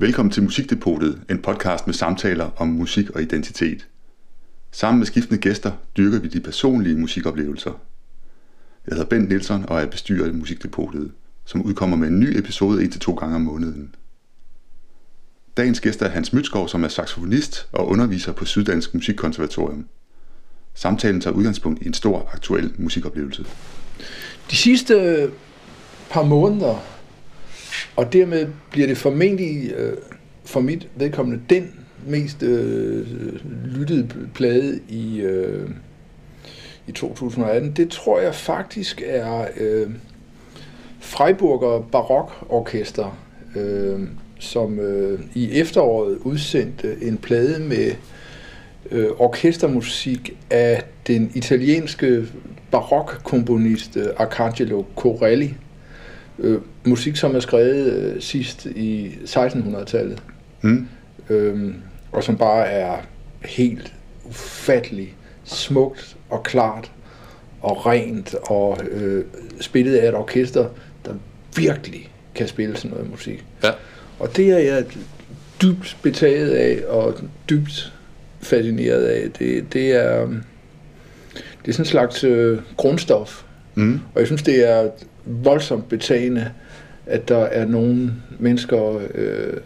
Velkommen til Musikdepotet, en podcast med samtaler om musik og identitet. Sammen med skiftende gæster dyrker vi de personlige musikoplevelser. Jeg hedder Bent Nielsen og er bestyrer af Musikdepotet, som udkommer med en ny episode en til to gange om måneden. Dagens gæst er Hans Mytskov, som er saxofonist og underviser på Syddansk Musikkonservatorium. Samtalen tager udgangspunkt i en stor aktuel musikoplevelse. De sidste par måneder, og dermed bliver det formentlig øh, for mit vedkommende den mest øh, lyttede plade i, øh, i 2018, det tror jeg faktisk er øh, Freiburger Barokorkester, øh, som øh, i efteråret udsendte en plade med øh, orkestermusik af den italienske barokkomponist øh, Arcangelo Corelli. Øh, musik, som er skrevet øh, sidst i 1600-tallet. Mm. Øh, og som bare er helt ufattelig smukt og klart og rent og øh, spillet af et orkester, der virkelig kan spille sådan noget musik. Ja. Og det er jeg dybt betaget af og dybt fascineret af. Det, det er det er sådan en slags øh, grundstof. Mm. Og jeg synes, det er voldsomt betagende, at der er nogle mennesker øh,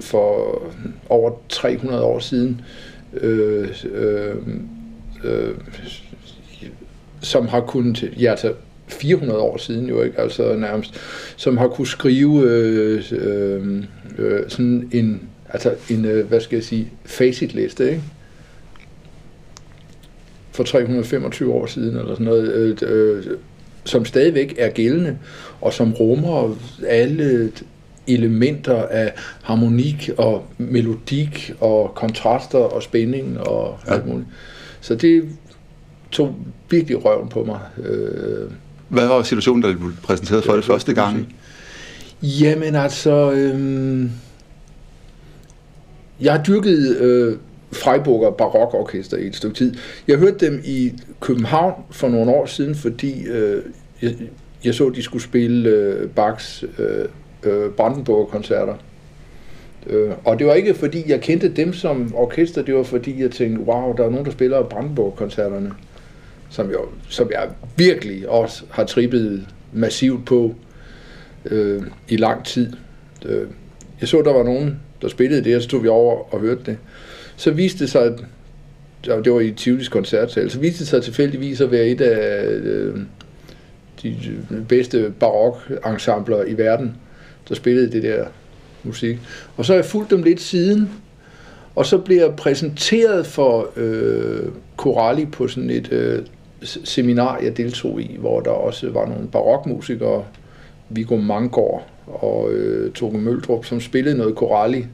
for over 300 år siden, øh, øh, øh, som har kunnet, ja altså 400 år siden jo ikke, altså nærmest, som har kunne skrive øh, øh, øh, sådan en, altså en, øh, hvad skal jeg sige, facitliste, ikke? For 325 år siden, eller sådan noget, øh, øh, som stadigvæk er gældende, og som rummer alle elementer af harmonik og melodik og kontraster og spænding og ja. alt muligt. Så det tog virkelig røven på mig. Øh, hvad var situationen, da du blev præsenteret for det første gang? Jamen altså, øh, jeg har dyrket øh, Freiburger Barokorkester i et stykke tid. Jeg hørte dem i København for nogle år siden, fordi øh, jeg, jeg så, at de skulle spille øh, Bachs øh, øh, Brandenburg-koncerter. Øh, og det var ikke fordi, jeg kendte dem som orkester, det var fordi, jeg tænkte, wow, der er nogen, der spiller Brandenburg-koncerterne som, jeg, som jeg virkelig også har trippet massivt på øh, i lang tid. Øh, jeg så, der var nogen, der spillede det, og så tog vi over og hørte det. Så viste det sig, at det var i Tivolis koncertsal, så viste det sig tilfældigvis at være et af øh, de øh, bedste barok-ensembler i verden, der spillede det der musik. Og så har jeg fulgt dem lidt siden, og så bliver jeg præsenteret for øh, Corelli på sådan et øh, seminar, jeg deltog i, hvor der også var nogle barokmusikere, Viggo Mangård og øh, Toge Møldrup, som spillede noget Corelli.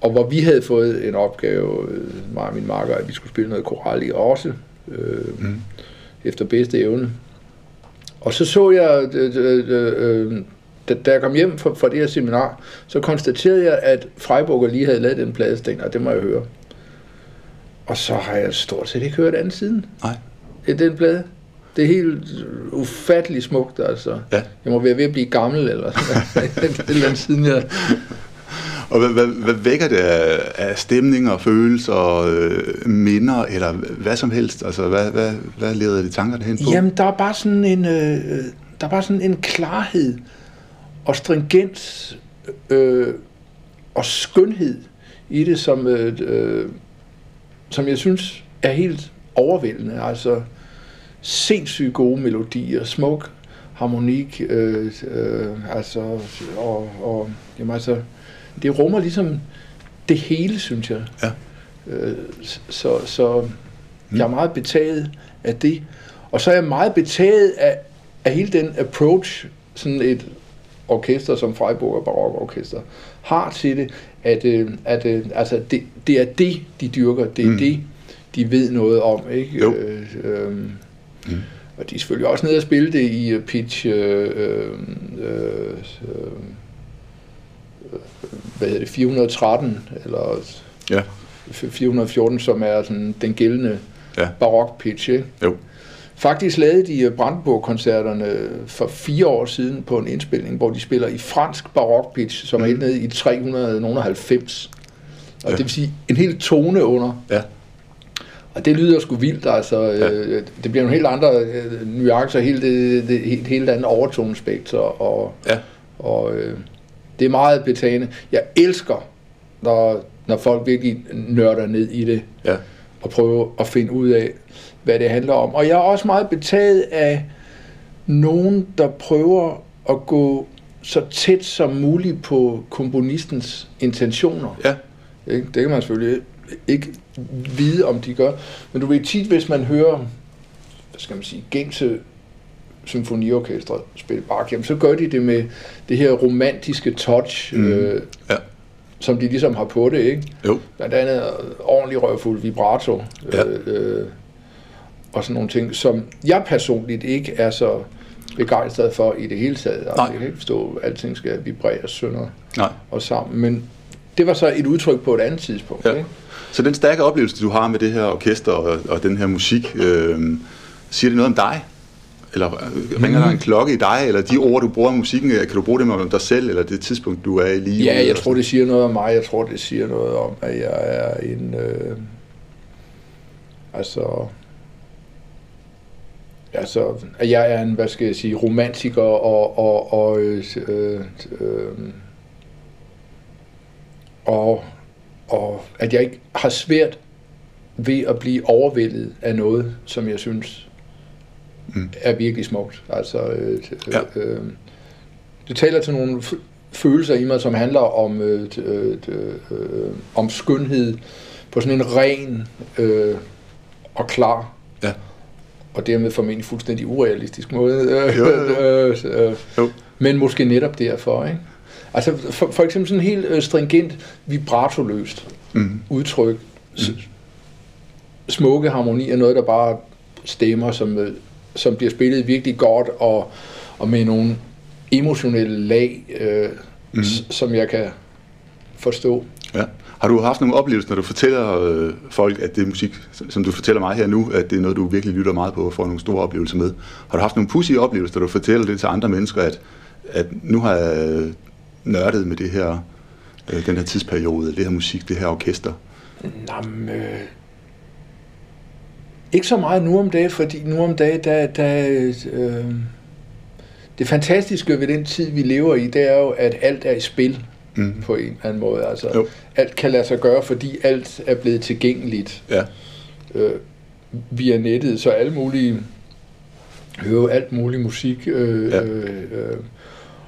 Og hvor vi havde fået en opgave, mig og min marker, at vi skulle spille noget Corelli også, øh, mm. efter bedste evne. Og så så jeg, øh, øh, øh, da, da jeg kom hjem fra, fra det her seminar, så konstaterede jeg, at Freiburger lige havde lavet den pladesting, og det må jeg høre. Og så har jeg stort set ikke hørt andet siden. Nej i den plade. Det er helt ufatteligt smukt, altså. Ja. Jeg må være ved at blive gammel, eller sådan noget, siden jeg... Og hvad, hvad, hvad vækker det af, af stemninger, og følelser øh, minder, eller hvad som helst? Altså, hvad, hvad, hvad leder de tankerne hen på? Jamen, der er bare sådan en, øh, der er bare sådan en klarhed og stringens øh, og skønhed i det, som, øh, øh som jeg synes er helt overvældende. Altså, sindssygt gode melodier, smuk harmonik, øh, øh, altså, og, og jamen, altså, det rummer ligesom det hele, synes jeg. Ja. Øh, så så mm. jeg er meget betaget af det. Og så er jeg meget betaget af, af hele den approach, sådan et orkester som Freiburger Barokorkester har til det, at, øh, at øh, altså det, det er det, de dyrker, det er mm. det, de ved noget om. Ikke? Jo. Øh, øh, mm. Og de er selvfølgelig også nede og spille det i øh, pitch øh, øh, øh, hvad hedder det, 413, eller ja. 414, som er sådan den gældende ja. barok pitch. Ikke? Jo. Faktisk lavede de Brandenburg-koncerterne for fire år siden på en indspilning, hvor de spiller i fransk barokpitch, som er helt nede i 390. Og Ja. det vil sige en hel tone under. Ja. Og det lyder sgu vildt, altså. Ja. Øh, det bliver nogle helt andre øh, nuancer, helt, det, det, helt, helt andet overtonespekter, og, Ja. og øh, det er meget betagende. Jeg elsker, når, når folk virkelig nørder ned i det, Ja. og prøver at finde ud af, hvad det handler om. Og jeg er også meget betaget af nogen, der prøver at gå så tæt som muligt på komponistens intentioner. Ja. Ikke? Det kan man selvfølgelig ikke vide, om de gør. Men du ved tit, hvis man hører, hvad skal man sige, gængse symfoniorkestre spille Bach, jamen, så gør de det med det her romantiske touch, mm. øh, Ja. som de ligesom har på det, ikke? Jo. Blandt andet ordentlig røvfuld vibrato, Ja. øh, øh, og sådan nogle ting, som jeg personligt ikke er så begejstret for i det hele taget. Altså, Nej. jeg kan ikke forstå, at alting skal vibrere sønder Nej. og sammen, men det var så et udtryk på et andet tidspunkt. Ja. Ikke? Så den stærke oplevelse, du har med det her orkester og, og den her musik, øh, siger det noget om dig? Eller øh, ringer der en klokke i dig, eller de ord, du bruger i musikken, øh, kan du bruge dem om dig selv, eller det tidspunkt, du er i lige? Ja, jeg tror, det siger noget om mig. Jeg tror, det siger noget om, at jeg er en... Øh, altså... Altså, at jeg er en, hvad skal jeg sige, romantiker og, og, og, øh, øh, øh, og, og at jeg ikke har svært ved at blive overvældet af noget, som jeg synes Mm. er virkelig smukt. Altså, øh, Ja. øh, det taler til nogle følelser i mig, som handler om, øh, øh, øh, om skønhed på sådan en ren øh, og klar Ja. og dermed formentlig fuldstændig urealistisk måde. Øh, Jo, jo, jo. øh, øh, Jo. Men måske netop derfor, ikke? Altså for, for eksempel sådan helt øh, stringent, vibratoløst Mm. udtryk. S- Smukke harmoni er noget, der bare stemmer, som, øh, som bliver spillet virkelig godt, og, og med nogle emotionelle lag, øh, s- som jeg kan forstå. Ja. Har du haft nogle oplevelser, når du fortæller øh, folk, at det er musik, som du fortæller mig her nu, at det er noget, du virkelig lytter meget på og får nogle store oplevelser med? Har du haft nogle pudsige oplevelser, når du fortæller det til andre mennesker, at, at nu har jeg øh, nørdet med det her, øh, den her tidsperiode, det her musik, det her orkester? Jamen, øh, ikke så meget nu om dagen, fordi nu om dagen, der, der øh, det fantastiske ved den tid, vi lever i, det er jo, at alt er i spil Mm. på en eller anden måde. Altså, Jo. alt kan lade sig gøre, fordi alt er blevet tilgængeligt Ja. øh, via nettet, så alle mulige hører alt mulig musik, øh, Ja. øh, øh,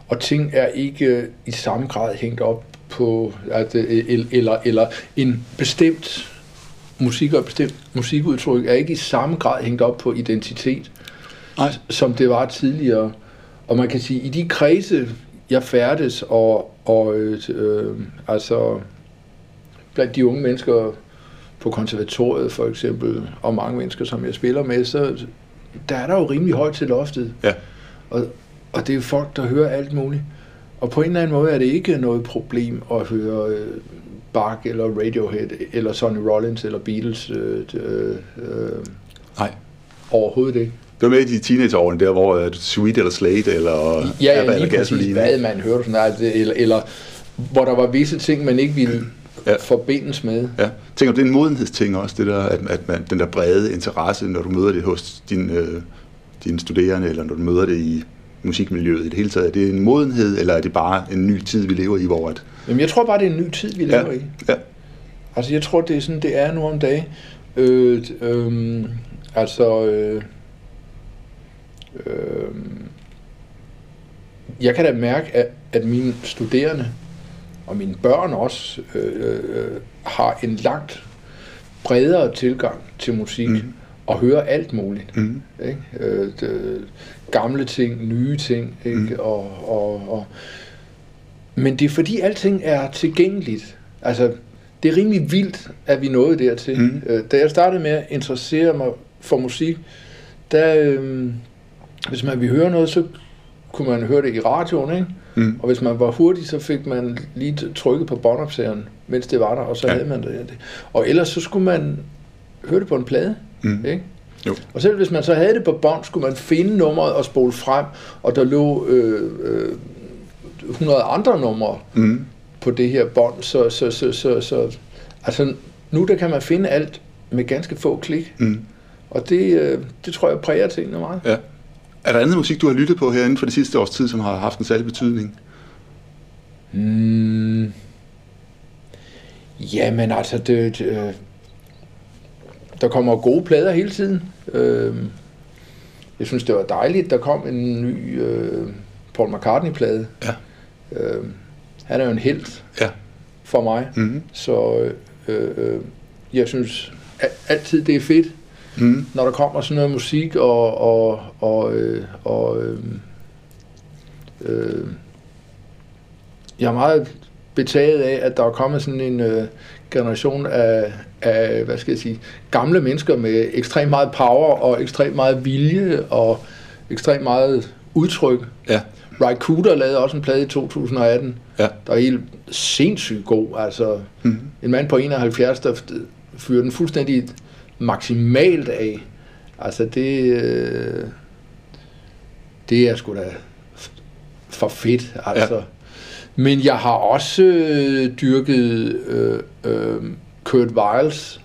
og ting er ikke i samme grad hængt op på, at, øh, el- eller, eller en bestemt musik og et bestemt musikudtryk er ikke i samme grad hængt op på identitet, Nej. som det var tidligere. Og man kan sige, i de kredse, jeg færdes, og, og øh, øh, altså blandt de unge mennesker på konservatoriet for eksempel, og mange mennesker, som jeg spiller med, så der er der jo rimelig højt til loftet. Ja. Og, og det er jo folk, der hører alt muligt. Og på en eller anden måde er det ikke noget problem at høre øh, Bach eller Radiohead eller Sonny Rollins eller Beatles øh, øh, øh, Nej. overhovedet ikke. Det var med i de teenageårene der, hvor uh, Sweet eller Slate, eller Ja, Abba eller. Gasoline. Hvad man hørte sådan noget, eller, eller hvor der var visse ting, man ikke ville Ja. forbindes med. Ja. Tænker du, det er en modenhedsting også, det der, at, at man, den der brede interesse, når du møder det hos dine, øh, dine studerende, eller når du møder det i musikmiljøet i det hele taget. Er det en modenhed, eller er det bare en ny tid, vi lever i, hvor at... Jamen, jeg tror bare, det er en ny tid, vi lever Ja. i. Ja. Altså, jeg tror, det er sådan, det er nu om dagen. Øh, øh, altså, øh, øh, jeg kan da mærke, at, at mine studerende, og mine børn også, øh, øh, har en langt bredere tilgang til musik, mm. og hører alt muligt. Mm. Ikke? Øh, det, gamle ting, nye ting, ikke? Mm. Og, og, og, men det er fordi alting er tilgængeligt. Altså, det er rimelig vildt, at vi nåede dertil. Mm. Øh, da jeg startede med at interessere mig for musik, der, øh, hvis man ville høre noget, så kunne man høre det i radioen, ikke? Mm. Og hvis man var hurtig, så fik man lige trykket på båndoptageren, mens det var der, og så Ja. ja. havde man det. Og ellers så skulle man høre det på en plade, Mm. ikke? Jo. Og selv hvis man så havde det på bånd, skulle man finde nummeret og spole frem, og der lå øh, øh, 100 andre numre Mm. på det her bånd. Så, så, så, så, så, altså, nu der kan man finde alt med ganske få klik, Mm. og det, øh, det tror jeg præger tingene meget. Ja. Er der andet musik, du har lyttet på her inden for det sidste års tid, som har haft en særlig betydning? Mm. Jamen altså, det, det, øh, der kommer gode plader hele tiden. Øh, jeg synes, det var dejligt, der kom en ny øh, Paul McCartney-plade. Ja. Øh, han er jo en helt Ja. for mig, Mm. så øh, øh, jeg synes a- altid, det er fedt, Mm. når der kommer sådan noget musik, og, og, og, øh, og øh, øh, jeg er meget betaget af, at der er kommet sådan en øh, generation af, af, hvad skal jeg sige, gamle mennesker med ekstremt meget power og ekstremt meget vilje og ekstremt meget udtryk. Ja. Ry Cooder lavede også en plade i 2018, Ja. der er helt sindssygt god. Altså, Mm. en mand på 71, der fyrer den fuldstændig maksimalt af. Altså det, øh, det er sgu da for fedt, altså. Ja. Men jeg har også øh, dyrket øh, øh, Kurt Weils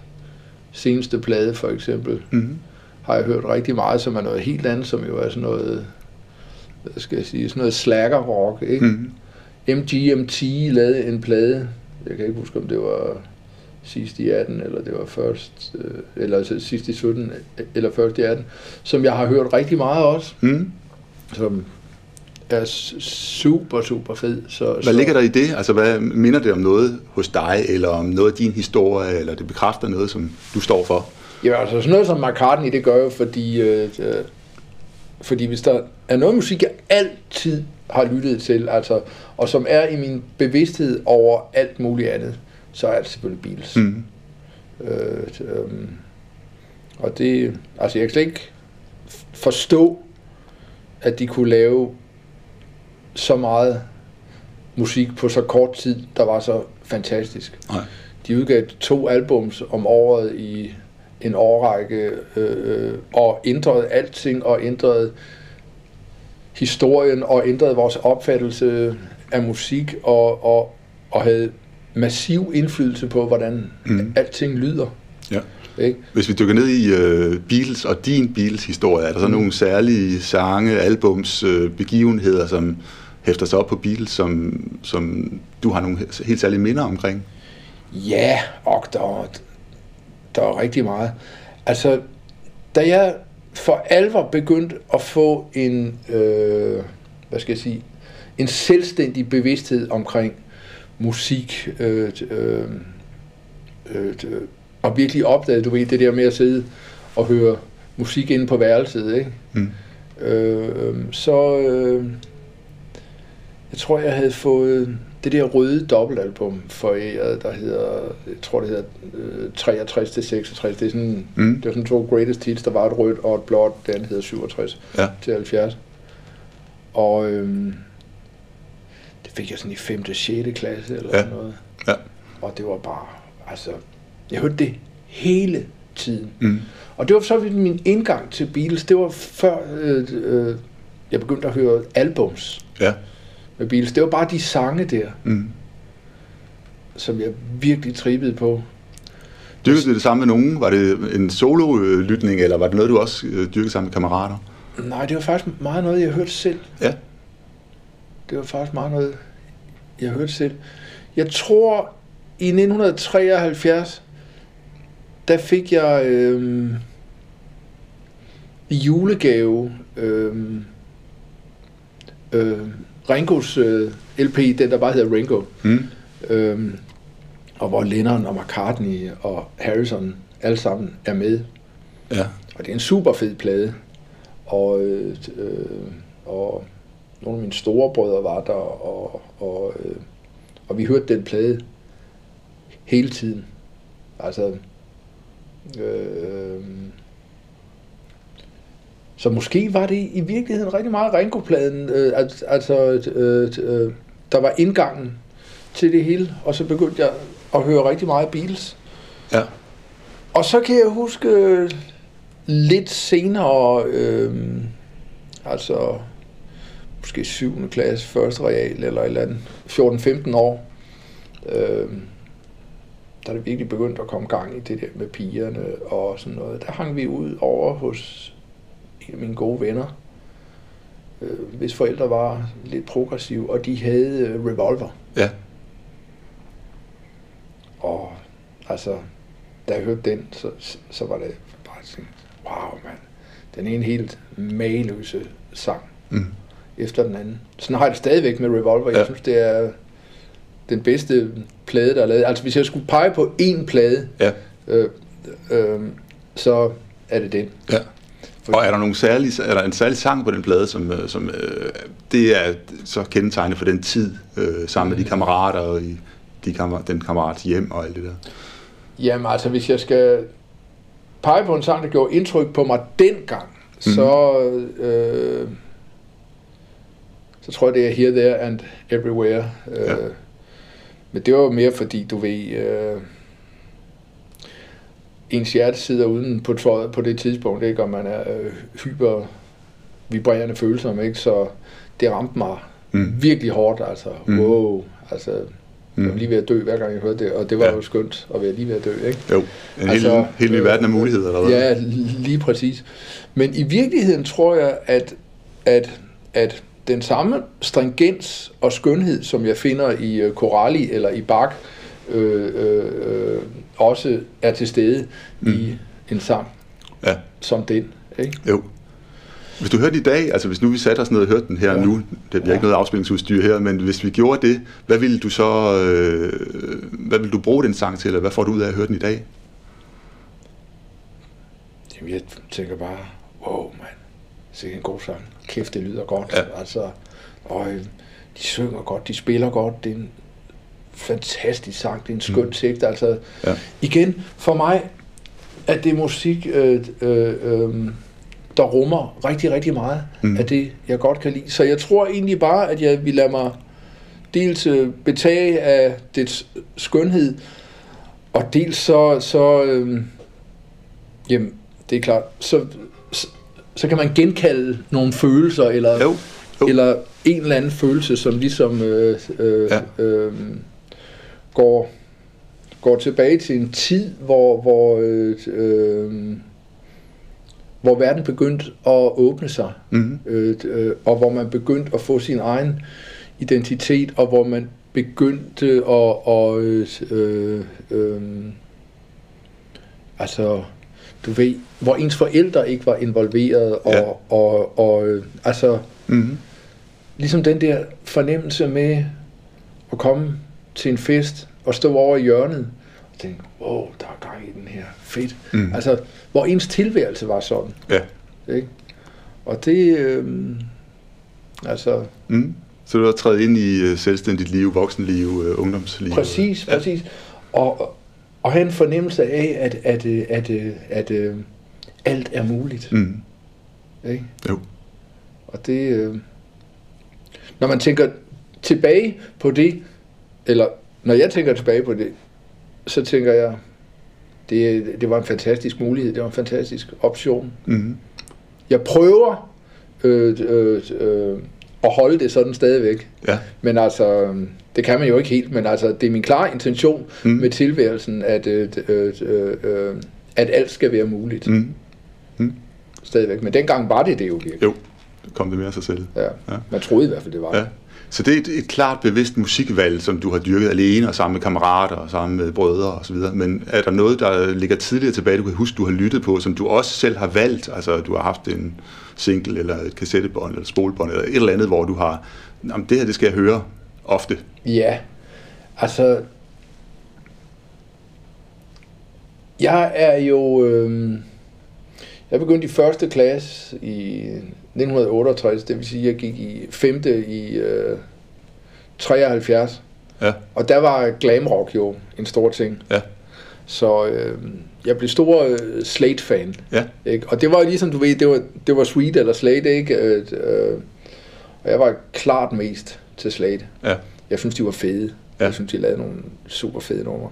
seneste plade, for eksempel. Mm. Har jeg hørt rigtig meget, som er noget helt andet, som jo er sådan noget, hvad skal jeg sige, sådan noget slacker rock, ikke? Mm. MGMT lavede en plade, jeg kan ikke huske, om det var sidst i 18, eller det var først, øh, eller altså sidst i 17, eller først i 18, som jeg har hørt rigtig meget også, Mm. som er super, super fed. Så, Hvad ligger der i det? Altså, hvad minder det om noget hos dig, eller om noget af din historie, eller det bekræfter noget, som du står for? Ja, altså sådan noget som McCartney, det gør jo, fordi, øh, øh, fordi hvis der er noget musik, jeg altid har lyttet til, altså, og som er i min bevidsthed over alt muligt andet, så er det selvfølgelig Beatles. Mm. Øh, øh, og det, altså jeg kan slet ikke forstå, at de kunne lave så meget musik på så kort tid, der var så fantastisk. Nej. De udgav to albums om året i en årrække, øh, og ændrede alting, og ændrede historien, og ændrede vores opfattelse af musik, og, og, og havde massiv indflydelse på, hvordan Mm. alting lyder. Ja. Ikke? Hvis vi dykker ned i uh, Beatles og din Beatles-historie, er der så Mm. nogle særlige sange, albums, uh, begivenheder, som hæfter sig op på Beatles, som, som du har nogle he- helt særlige minder omkring? Ja, og der, der er rigtig meget. Altså, da jeg for alvor begyndte at få en, øh, hvad skal jeg sige, en selvstændig bevidsthed omkring musik, øh, øh, øh, øh, og virkelig opdagede, du ved, det der med at sidde og høre musik inde på værelset, ikke? Mm. Øh, så øh, jeg tror, jeg havde fået det der røde dobbeltalbum foræret, der hedder, jeg tror det hedder øh, 63 til 66. Det er sådan, Mm. det var sådan to greatest hits. Der var et rødt og et blåt. Det andet hedder 67 Ja. til 70. Og øhm, det fik jeg sådan i 5. og 6. klasse eller Ja. sådan noget. Ja. Og det var bare, altså, jeg hørte det hele tiden. Mm. Og det var så min indgang til Beatles. Det var før øh, øh, jeg begyndte at høre albums Ja. Med Beatles. Det var bare de sange der, Mm. som jeg virkelig trippede på. Dyrkede du det samme med nogen? Var det en solo-lytning, eller var det noget, du også øh, dyrkede sammen med kammerater? Nej, det var faktisk meget noget, jeg hørte selv. Ja. Det var faktisk meget noget, jeg hørte selv. Jeg tror, i 1973, der fik jeg øh, i julegave øh, øh, Ringos øh, LP, den der bare hedder Ringo. Mm. Øh, og hvor Lennon og McCartney og Harrison alle sammen er med. Ja. Og det er en super fed plade. Og, øh, øh, og nogle af mine store brødre var der, og, og, øh, og vi hørte den plade hele tiden. Altså, øh, så måske var det i virkeligheden rigtig meget Ringo-pladen, øh, al- altså, øh, øh, der var indgangen til det hele, og så begyndte jeg at høre rigtig meget Beatles. Ja. Og så kan jeg huske, øh, lidt senere, øh, altså måske 7. klasse, første real eller et eller andet, 14-15 år, øh, der er det virkelig begyndt at komme gang i det der med pigerne og sådan noget. Der hang vi ud over hos mine gode venner, øh, hvis forældre var lidt progressive, og de havde øh, revolver. Ja. Og altså, da jeg hørte den, så, så var det bare sådan, wow mand, den ene helt mageløse sang Mm. efter den anden. Sådan har jeg det stadigvæk med Revolver. Jeg Ja. synes, det er den bedste plade, der er lavet. Altså, hvis jeg skulle pege på én plade, Ja. øh, øh, så er det den. Ja. Og er der, nogle særlige, er der en særlig sang på den plade, som, øh, som øh, det er så kendetegnet for den tid, øh, sammen med de kammerater og i de kammer, den kammerats hjem og alt det der? Jamen, altså, hvis jeg skal pege på en sang, der gjorde indtryk på mig dengang, mm. så, øh, så tror jeg, det er Here, There and Everywhere. Øh, Ja. Men det var jo mere fordi, du ved, øh, ens hjerte sidder uden på tøjet på det tidspunkt, ikke? og man er øh, hyper vibrerende følsom, ikke? så det ramte mig Mm. virkelig hårdt, altså, Mm. wow, altså, jeg var Mm. lige ved at dø, hver gang jeg hørte det, og det var Ja. jo skønt at være lige ved at dø, ikke? Jo, en Altså, helt, helt ny øh, verden af muligheder, eller hvad? Ja, lige præcis. Men i virkeligheden tror jeg, at, at, at den samme stringens og skønhed, som jeg finder i uh, Corelli eller i Bach, øh, øh, øh, også er til stede mm. i en sang ja. som den. Ikke? Jo. Hvis du hørte i dag, altså hvis nu vi satte os ned og hørte den her Ja. nu, det bliver Ja. ikke noget afspilningsudstyr her, men hvis vi gjorde det, hvad ville du så, øh, hvad vil du bruge den sang til, eller hvad får du ud af at høre den i dag? Jamen, jeg tænker bare, wow, mand, det er en god sang. Kæft, det lyder godt. Ja. Altså, og øh, de synger godt, de spiller godt, det er en fantastisk sang, det er en skøn mm. tekst. Altså, Ja. igen, for mig er det musik, øh, øh, øh, der rummer rigtig, rigtig meget Mm. mm. af det, jeg godt kan lide. Så jeg tror egentlig bare, at jeg vil lade mig dels øh, betage af dets skønhed, og dels så, så øh, jamen, det er klart, så, så, så kan man genkalde nogle følelser, eller, Jo, jo. eller en eller anden følelse, som ligesom øh, øh, ja. øh, går, går tilbage til en tid, hvor, hvor, øh, øh, hvor verden begyndte at åbne sig, Mm-hmm. øh, øh, og hvor man begyndte at få sin egen identitet, og hvor man begyndte at, at øh, øh, øh, altså, du ved, hvor ens forældre ikke var involveret, og, Ja. og, og øh, altså, Mm-hmm. ligesom den der fornemmelse med at komme til en fest og stå over i hjørnet og tænke, wow, der er gang i den her, fedt. Mm. Altså, hvor ens tilværelse var sådan. Ja. Ikke? Og det, øh, altså, Mm. Så du har trædet ind i øh, selvstændigt liv, voksenliv, øh, ungdomsliv. præcis, Ja. præcis. Og, og have en fornemmelse af, at, at, øh, at, at, at, at alt er muligt. Mm. Ikke? Jo. Og det, øh, når man tænker tilbage på det, eller når jeg tænker tilbage på det, så tænker jeg, det, det var en fantastisk mulighed, det var en fantastisk option. Mm. Jeg prøver øh, øh, øh, at holde det sådan stadigvæk, Ja. men altså, det kan man jo ikke helt, men altså, det er min klare intention Mm. mm. med tilværelsen, at, øh, øh, øh, at alt skal være muligt Mm. stadigvæk. Men dengang var det det jo virkelig. Jo, kom det mere af sig selv. Ja. Ja. Man troede i hvert fald, det var Ja. det. Så det er et, et klart bevidst musikvalg, som du har dyrket alene og sammen med kammerater og sammen med brødre og så videre. Men er der noget, der ligger tidligere tilbage, du kan huske, du har lyttet på, som du også selv har valgt? Altså, du har haft en single eller et kassettebånd eller et spolebånd eller et eller andet, hvor du har, jamen, det her, det skal jeg høre ofte. Ja, altså... Jeg er jo... Øh, jeg begyndte i første klasse i 1968, det vil sige, at jeg gik i femte i øh, 73. Ja, Og der var glam rock jo en stor ting. ja, Så øh, jeg blev stor øh, Slate-fan. ja, Ikke? Og det var ligesom, du ved, det var, det var Sweet eller Slate, ikke? Øh, øh, og jeg var klart mest til Slate. ja, Jeg synes, de var fede. Ja. Jeg synes, de lavede nogle super fede numre.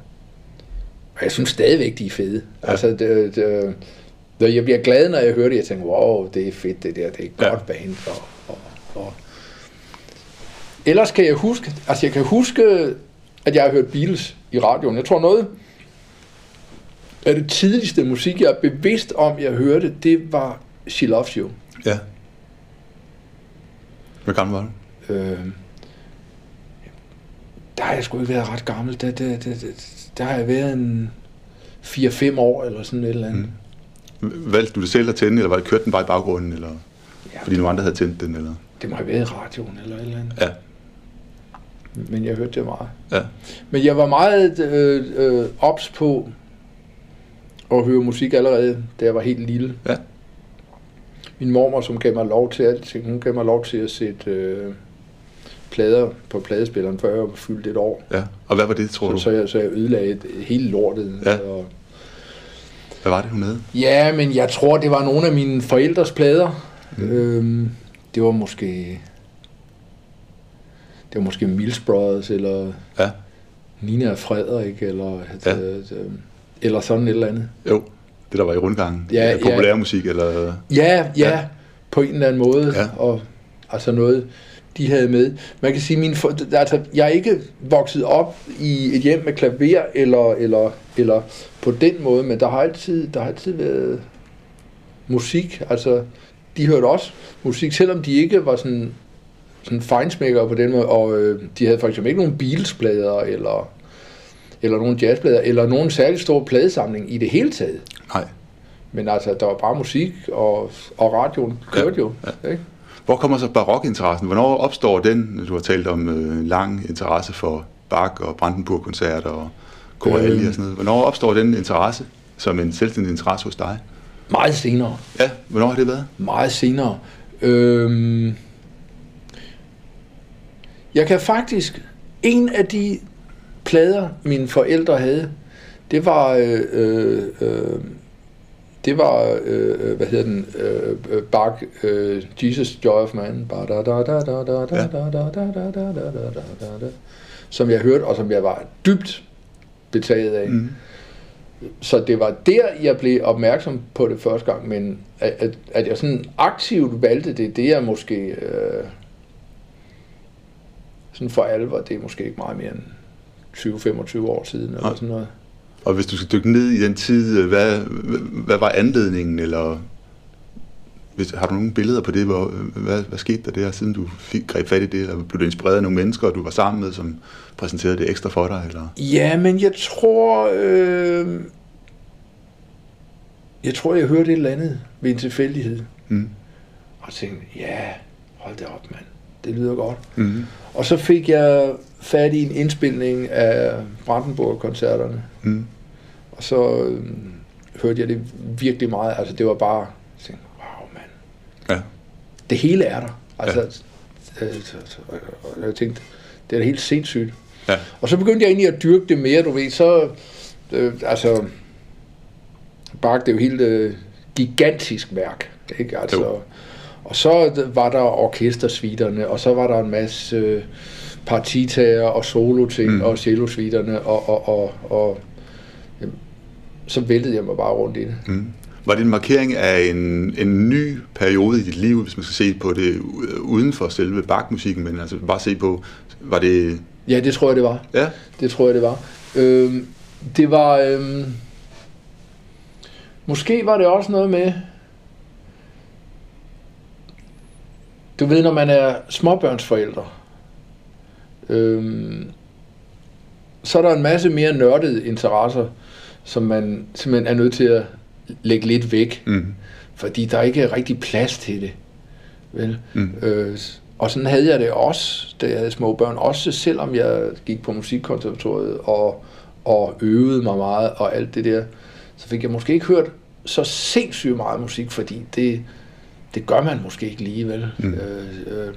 Og jeg synes stadigvæk, de er fede. Ja. Altså, det, det, jeg bliver glad, når jeg hører det. Jeg tænker, wow, det er fedt det der. Det er et Ja. godt band. Og, og, og. Ellers kan jeg huske, altså jeg kan huske, at jeg har hørt Beatles i radioen. Jeg tror noget af det tidligste musik, jeg er bevidst om, jeg hørte, det var She Loves You. Ja. Hvor gammel var du? Øh, der har jeg sgu ikke været ret gammel. Der, der, der, der, der har jeg været en 4-5 år eller sådan et eller andet. Mm. Valgte du det selv at tænde, eller var det kørt den bare i baggrunden, eller Ja, fordi nogle andre havde tændt den, eller? det må have været i radioen eller et eller andet. Ja. Men jeg hørte det meget. Ja. Men jeg var meget øh, øh, ops på at høre musik allerede, da jeg var helt lille. Ja. Min mormor, som gav mig lov til alting, hun gav mig lov til at sætte øh, plader på pladespilleren, før jeg var fyldt et år. Ja. Og hvad var det, tror Så, du? så, jeg, så jeg ødelagde hele lortet. Ja. Og, Hvad var det, hun havde? ja, men jeg tror, det var nogle af mine forældres plader. Mm. Øhm, det var måske... Det var måske Mills Brothers, eller Ja. Nina og Frederik, eller, Ja. ja. eller sådan et eller andet. Jo, det der var i rundgangen. Ja, ja. Populærmusik, eller... Ja, ja, Ja. ja. på en eller anden måde. Ja. Og, altså noget, de havde med. Man kan sige, min for, altså, jeg er ikke vokset op i et hjem med klaver, eller, eller, eller på den måde, men der har altid, der har altid været musik. Altså, de hørte også musik, selvom de ikke var sådan, sådan fejnsmækkere på den måde, og øh, de havde for eksempel ikke nogen Beatles-plader, eller, eller nogen jazzplader, eller nogen særlig stor pladesamling i det hele taget. Nej. Men altså, der var bare musik, og, og radioen kørte Ja, jo. Ikke? Hvor kommer så barokinteressen? Hvornår opstår den? Du har talt om øh, lang interesse for Bach og Brandenburg-koncerter og Corelli Øhm. og sådan noget. Hvornår opstår den interesse som en selvstændig interesse hos dig? Meget senere. Ja, hvornår har det været? Meget senere. Øhm, jeg kan faktisk... En af de plader, mine forældre havde, det var... Øh, øh, øh, det var, øh, hvad hedder den, øh, Bach, øh, Jesus Joy of Man, som jeg hørte, og som jeg var dybt betaget af. Mm. Så det var der, jeg blev opmærksom på det første gang, men at, at, at jeg sådan aktivt valgte det, det er måske øh, sådan for alvor, det er måske ikke meget mere end 20-25 år siden, eller sådan noget. Og hvis du skal dykke ned i den tid, øh, hvad, hvad var anledningen, eller hvis, har du nogle billeder på det, hvor, hvad, hvad skete der der, siden du fik greb fat i det, eller blev du inspireret af nogle mennesker, du var sammen med, som præsenterede det ekstra for dig, eller? Ja, men jeg tror, øh, jeg tror, jeg hørte et eller andet ved en tilfældighed, Mm. og tænkte, ja, hold det op, mand, det lyder godt. Mm. Og så fik jeg fat i en indspilning af Brandenburg-koncerterne, Mm. Og så øh, hørte jeg det virkelig meget. Altså, det var bare... Tænkte, wow, mand. Ja. Det hele er der. Altså, ja. øh, så, så, og jeg tænkte, det er da helt sindssygt. Ja. Og så begyndte jeg egentlig at dyrke det mere, du ved. Så, øh, altså... Bach, det er jo helt øh, gigantisk værk, ikke? Altså, Jo. og så var der orkestersviterne, og så var der en masse øh, partitager og solo-ting, Mm. og cello-sviterne, og, og, og, og jamen, så væltede jeg mig bare rundt i det. Mm. Var det en markering af en, en ny periode i dit liv, hvis man skal se på det uden for selve Bach-musikken, men altså bare se på, var det... Ja, det tror jeg, det var. Ja, Det tror jeg, det var. Øhm, det var... Øhm, måske var det også noget med... Du ved, når man er småbørnsforældre, øhm, så er der en masse mere nørdede interesser, som man simpelthen er nødt til at lægge lidt væk, mm. fordi der er ikke rigtig plads til det. Vel? Mm. Øh, og sådan havde jeg det også, da jeg havde små børn. Også selvom jeg gik på musikkonservatoriet og, og øvede mig meget og alt det der, så fik jeg måske ikke hørt så sindssygt meget musik, fordi det, det gør man måske ikke lige, vel? Mm. Øh, øh,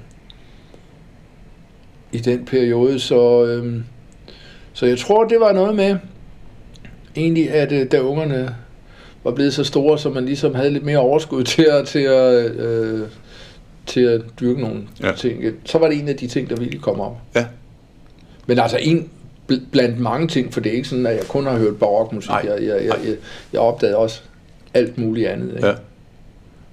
I den periode, så, øh, så jeg tror, det var noget med, egentlig, at øh, da ungerne var blevet så store, så man ligesom havde lidt mere overskud til at, til at, øh, til at dyrke nogle Ja. ting. Så var det en af de ting, der virkelig kom op. Ja. Men altså en bl- blandt mange ting, for det er ikke sådan, at jeg kun har hørt barokmusik. Nej. Jeg, jeg, jeg, jeg, jeg opdagede også alt muligt andet. Ikke? Ja.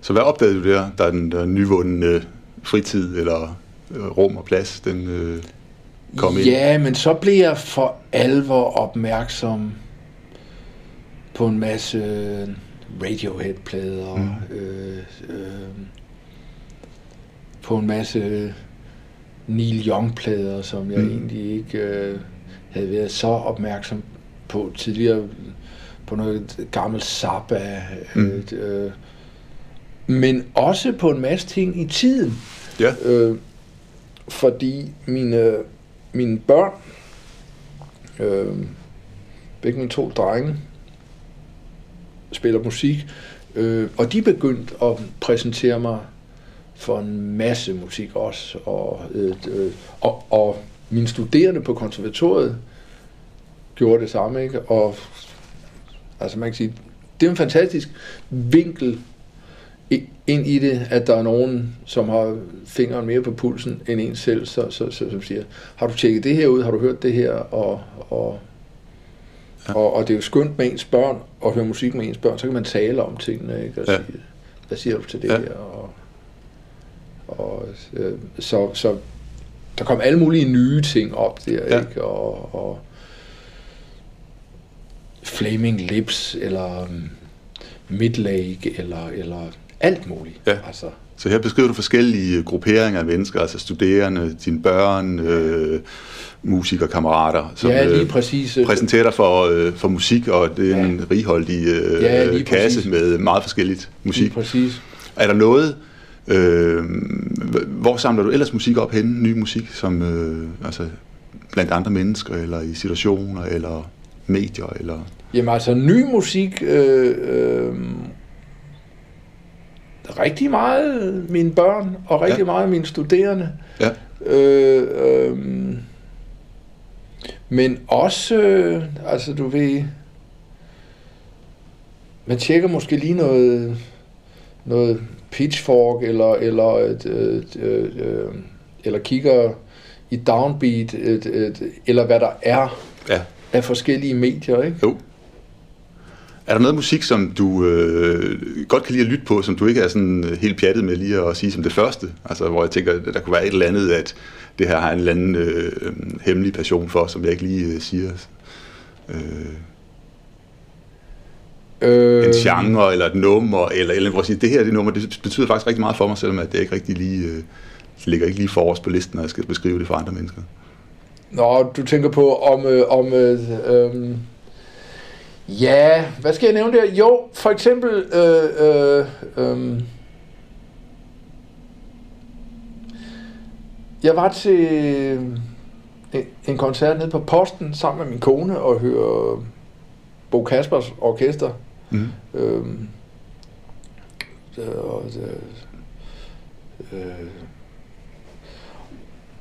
Så hvad opdagede du der, der er den der nyvundne fritid eller rum og plads, den øh, kom ind? Ja, men så blev jeg for alvor opmærksom på en masse Radiohead-plader, mm. øh, øh, på en masse Neil Young-plader, som jeg mm. egentlig ikke øh, havde været så opmærksom på tidligere, på noget gammelt Zappa, mm. øh, men også på en masse ting i tiden. Ja. Øh, fordi mine, mine børn, øh, begge mine to drenge, spiller musik, øh, og de begyndte at præsentere mig for en masse musik også, og, øh, øh, og, og mine studerende på konservatoriet gjorde det samme, ikke? Og altså man kan sige, det er en fantastisk vinkel ind i det, at der er nogen, som har fingeren mere på pulsen end en selv, så, så, så, som siger, har du tjekket det her ud, har du hørt det her, og, og, ja. og, og det er jo skønt med ens børn, at høre musik med ens børn, så kan man tale om tingene, ikke? Og ja. sige, hvad siger du til det ja. her, og, og øh, så, så der kom alle mulige nye ting op der, ja. ikke? Og, og Flaming Lips, eller um, Midlake, eller, eller alt muligt. Ja. Altså. Så her beskriver du forskellige grupperinger af mennesker, altså studerende, dine børn, øh, musikerkammerater, som ja, lige præcis. Øh, præsenterer dig for, øh, for musik, og det er ja. en righoldig øh, ja, kasse præcis. med meget forskelligt musik. Lige præcis. Er der noget, øh, hvor samler du ellers musik op henne, ny musik, som øh, altså blandt andre mennesker, eller i situationer, eller medier, eller... Jamen altså, ny musik... Øh, øh rigtig meget mine børn, og rigtig ja. meget mine studerende. Ja. Øh, øh, men også, øh, altså du ved, man tjekker måske lige noget, noget pitchfork, eller, eller, et, et, et, et, eller kigger i downbeat, et, et, eller hvad der er ja. af forskellige medier, ikke? Jo. Er der noget musik, som du øh, godt kan lide at lytte på, som du ikke er sådan helt pjattet med lige at sige som det første? Altså, hvor jeg tænker, der kunne være et eller andet, at det her har en eller anden øh, hemmelig passion for, som jeg ikke lige øh, siger. Øh, øh, en genre, eller et nummer, eller, eller hvor jeg siger, det her det nummer, det betyder faktisk rigtig meget for mig, selvom at det ikke rigtig lige, øh, ligger ikke lige forrest på listen, når jeg skal beskrive det for andre mennesker. Nå, du tænker på, om, øh, om øh, øh Ja, hvad skal jeg nævne der? Jo, for eksempel... Øh, øh, øh, jeg var til en koncert nede på Posten sammen med min kone og høre Bo Kaspers orkester. Mm. Øhm, og, øh,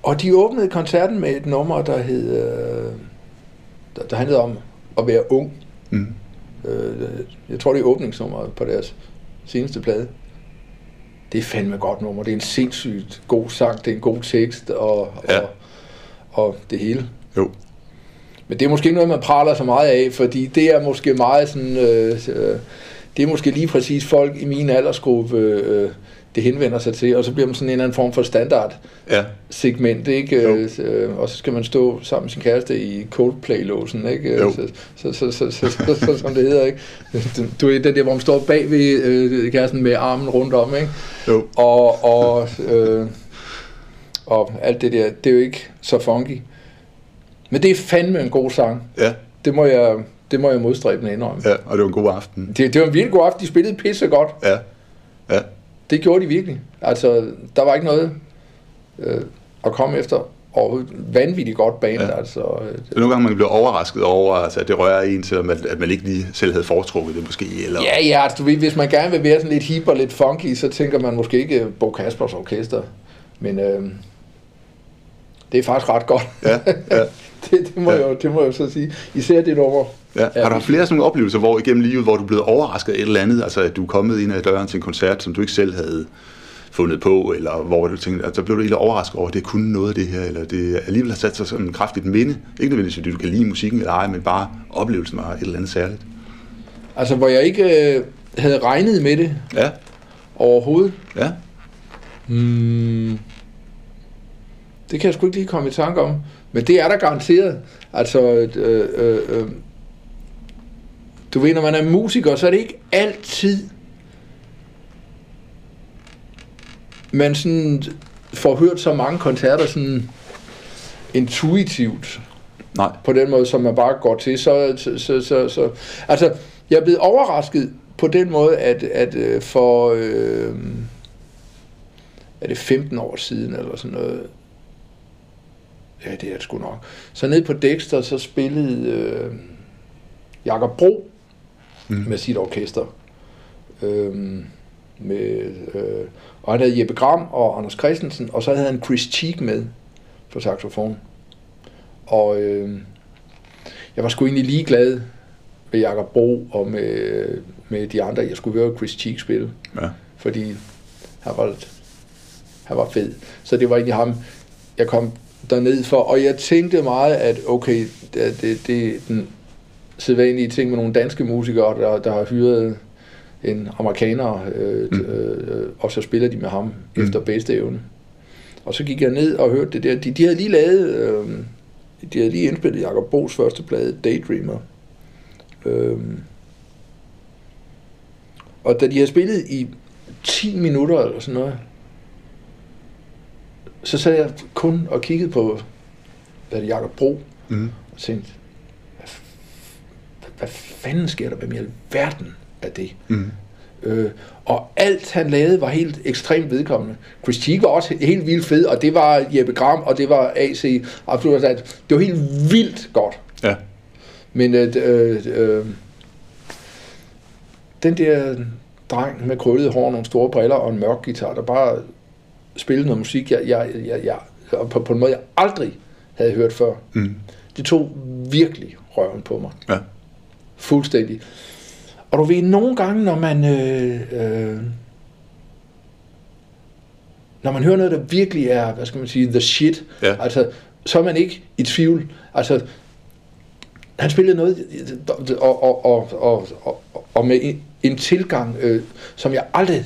og de åbnede koncerten med et nummer, der hed, øh, der, der handlede om at være ung. Mm. Øh, jeg tror, det er åbningsnummeret på deres seneste plade. Det er fandme godt nummer. Det er en sindssygt god sang, det er en god tekst og, ja. og, og det hele. Jo. Men det er måske ikke noget, man praler så meget af, fordi det er måske meget sådan... Øh, øh, det er måske lige præcis folk i min aldersgruppe, øh, det henvender sig til, og så bliver man sådan en eller anden form for standard ja. segment, ikke? Jo. Øh, og så skal man stå sammen med sin kæreste i Coldplay-låsen, ikke? Jo. Så, så, så, så, så, så, så, som det hedder, ikke? Du er den der, hvor man står bag ved øh, kæresten med armen rundt om, ikke? Jo. Og, og, øh, og alt det der, det er jo ikke så funky. Men det er fandme en god sang. Ja. Det må jeg, det må jeg modstræbe med indrømme. Ja, og det var en god aften. Det, det var en virkelig god aften. De spillede pisse godt. Ja. Ja. Det gjorde de virkelig. Altså, der var ikke noget øh, at komme efter og vanvittigt godt band. Ja. Altså, øh, det er nogle gange, man bliver overrasket over, altså, at det rører en, selvom at, at man ikke lige selv havde foretrukket det måske. Eller... Ja, ja, altså, du ved, hvis man gerne vil være sådan lidt hip og lidt funky, så tænker man måske ikke Bo Kaspers Orkester. Men øh, det er faktisk ret godt. Ja, ja. det, det, må ja. jeg, det må jeg jo så sige. Især det nummer. Ja. Har du haft flere sådan nogle oplevelser hvor, igennem livet, hvor du er blevet overrasket af et eller andet? Altså, at du er kommet ind ad døren til en koncert, som du ikke selv havde fundet på, eller hvor du tænkte, at så blev du egentlig overrasket over, at det kunne noget af det her, eller det alligevel har sat sig sådan en kraftigt minde. Ikke nødvendigvis, fordi du kan lide musikken eller ej, men bare oplevelsen var et eller andet særligt. Altså, hvor jeg ikke, øh, havde regnet med det Ja, overhovedet. ja. Mm. Det kan jeg sgu ikke lige komme i tanke om. Men det er der garanteret. Altså, øh, øh, øh, du ved, når man er musiker, så er det ikke altid, man sådan får hørt så mange koncerter sådan intuitivt Nej. på den måde, som man bare går til. Så, så, så, så, så altså, jeg er blevet overrasket på den måde, at, at øh, for øh, er det 15 år siden, eller sådan noget, ja, det er det sgu nok, så ned på Dexter, så spillede øh, Jakob Bro Mm. med sit orkester. Øh, med, øh, og han havde Jeppe Gram og Anders Christensen, og så havde han Chris Cheek med på saxofon. Og øh, jeg var sgu egentlig ligeglad med Jakob Bro og med, med de andre. Jeg skulle høre Chris Cheek spille, Ja. fordi han var, han var fed. Så det var egentlig ham, jeg kom derned for. Og jeg tænkte meget, at okay, det, det, det den sædvanlige ting med nogle danske musikere, der, der har hyret en amerikaner, øh, Mm. øh, og så spiller de med ham Mm. efter bedste evne. Og så gik jeg ned og hørte det der. De, de havde lige lavet, øh, de havde lige indspillet Jacob Bo's første plade, Daydreamer. Øh, og da de havde spillet i 10 minutter eller sådan noget, så sad jeg kun og kiggede på, hvad det, Jacob Bro, Mm. og tænkte, hvad fanden sker der? Hvem i alverden er det? Mm. Øh, og alt han lavede var helt ekstremt vedkommende. Chris Cheek var også helt vildt fed, og det var Jeppe Gram, og det var AC. Absolut, det var helt vildt godt. Ja. Men øh, øh, øh, den der dreng med krøllet hår, nogle store briller og en mørk guitar, der bare spillede noget musik, jeg, jeg, jeg, jeg, på, på en måde, jeg aldrig havde hørt før. Mm. Det tog virkelig røven på mig. Ja. Fuldstændig. Og du ved, nogle gange, når man... Øh, øh, når man hører noget, der virkelig er, hvad skal man sige, the shit, Ja. altså, så er man ikke i tvivl. Altså, han spillede noget, og, og, og, og, og, og med en, en tilgang, øh, som jeg aldrig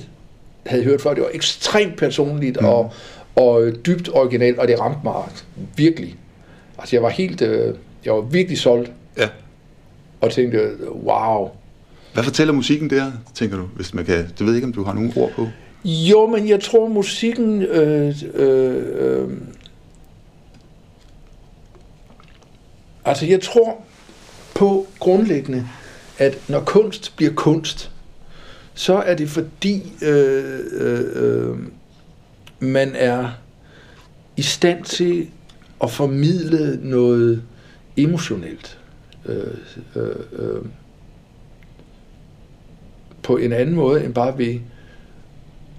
havde hørt før. Det var ekstremt personligt Mm. mm. og, og dybt originalt, og det ramte mig virkelig. Altså, jeg var helt, øh, jeg var virkelig solgt, ja. Og tænkte, wow. Hvad fortæller musikken der, tænker du? Hvis man kan, du ved ikke, om du har nogle ord på? Jo, men jeg tror, musikken... Øh, øh, øh, altså, jeg tror på grundlæggende, at når kunst bliver kunst, så er det fordi, øh, øh, øh, man er i stand til at formidle noget emotionelt. Øh, øh, øh, på en anden måde end bare ved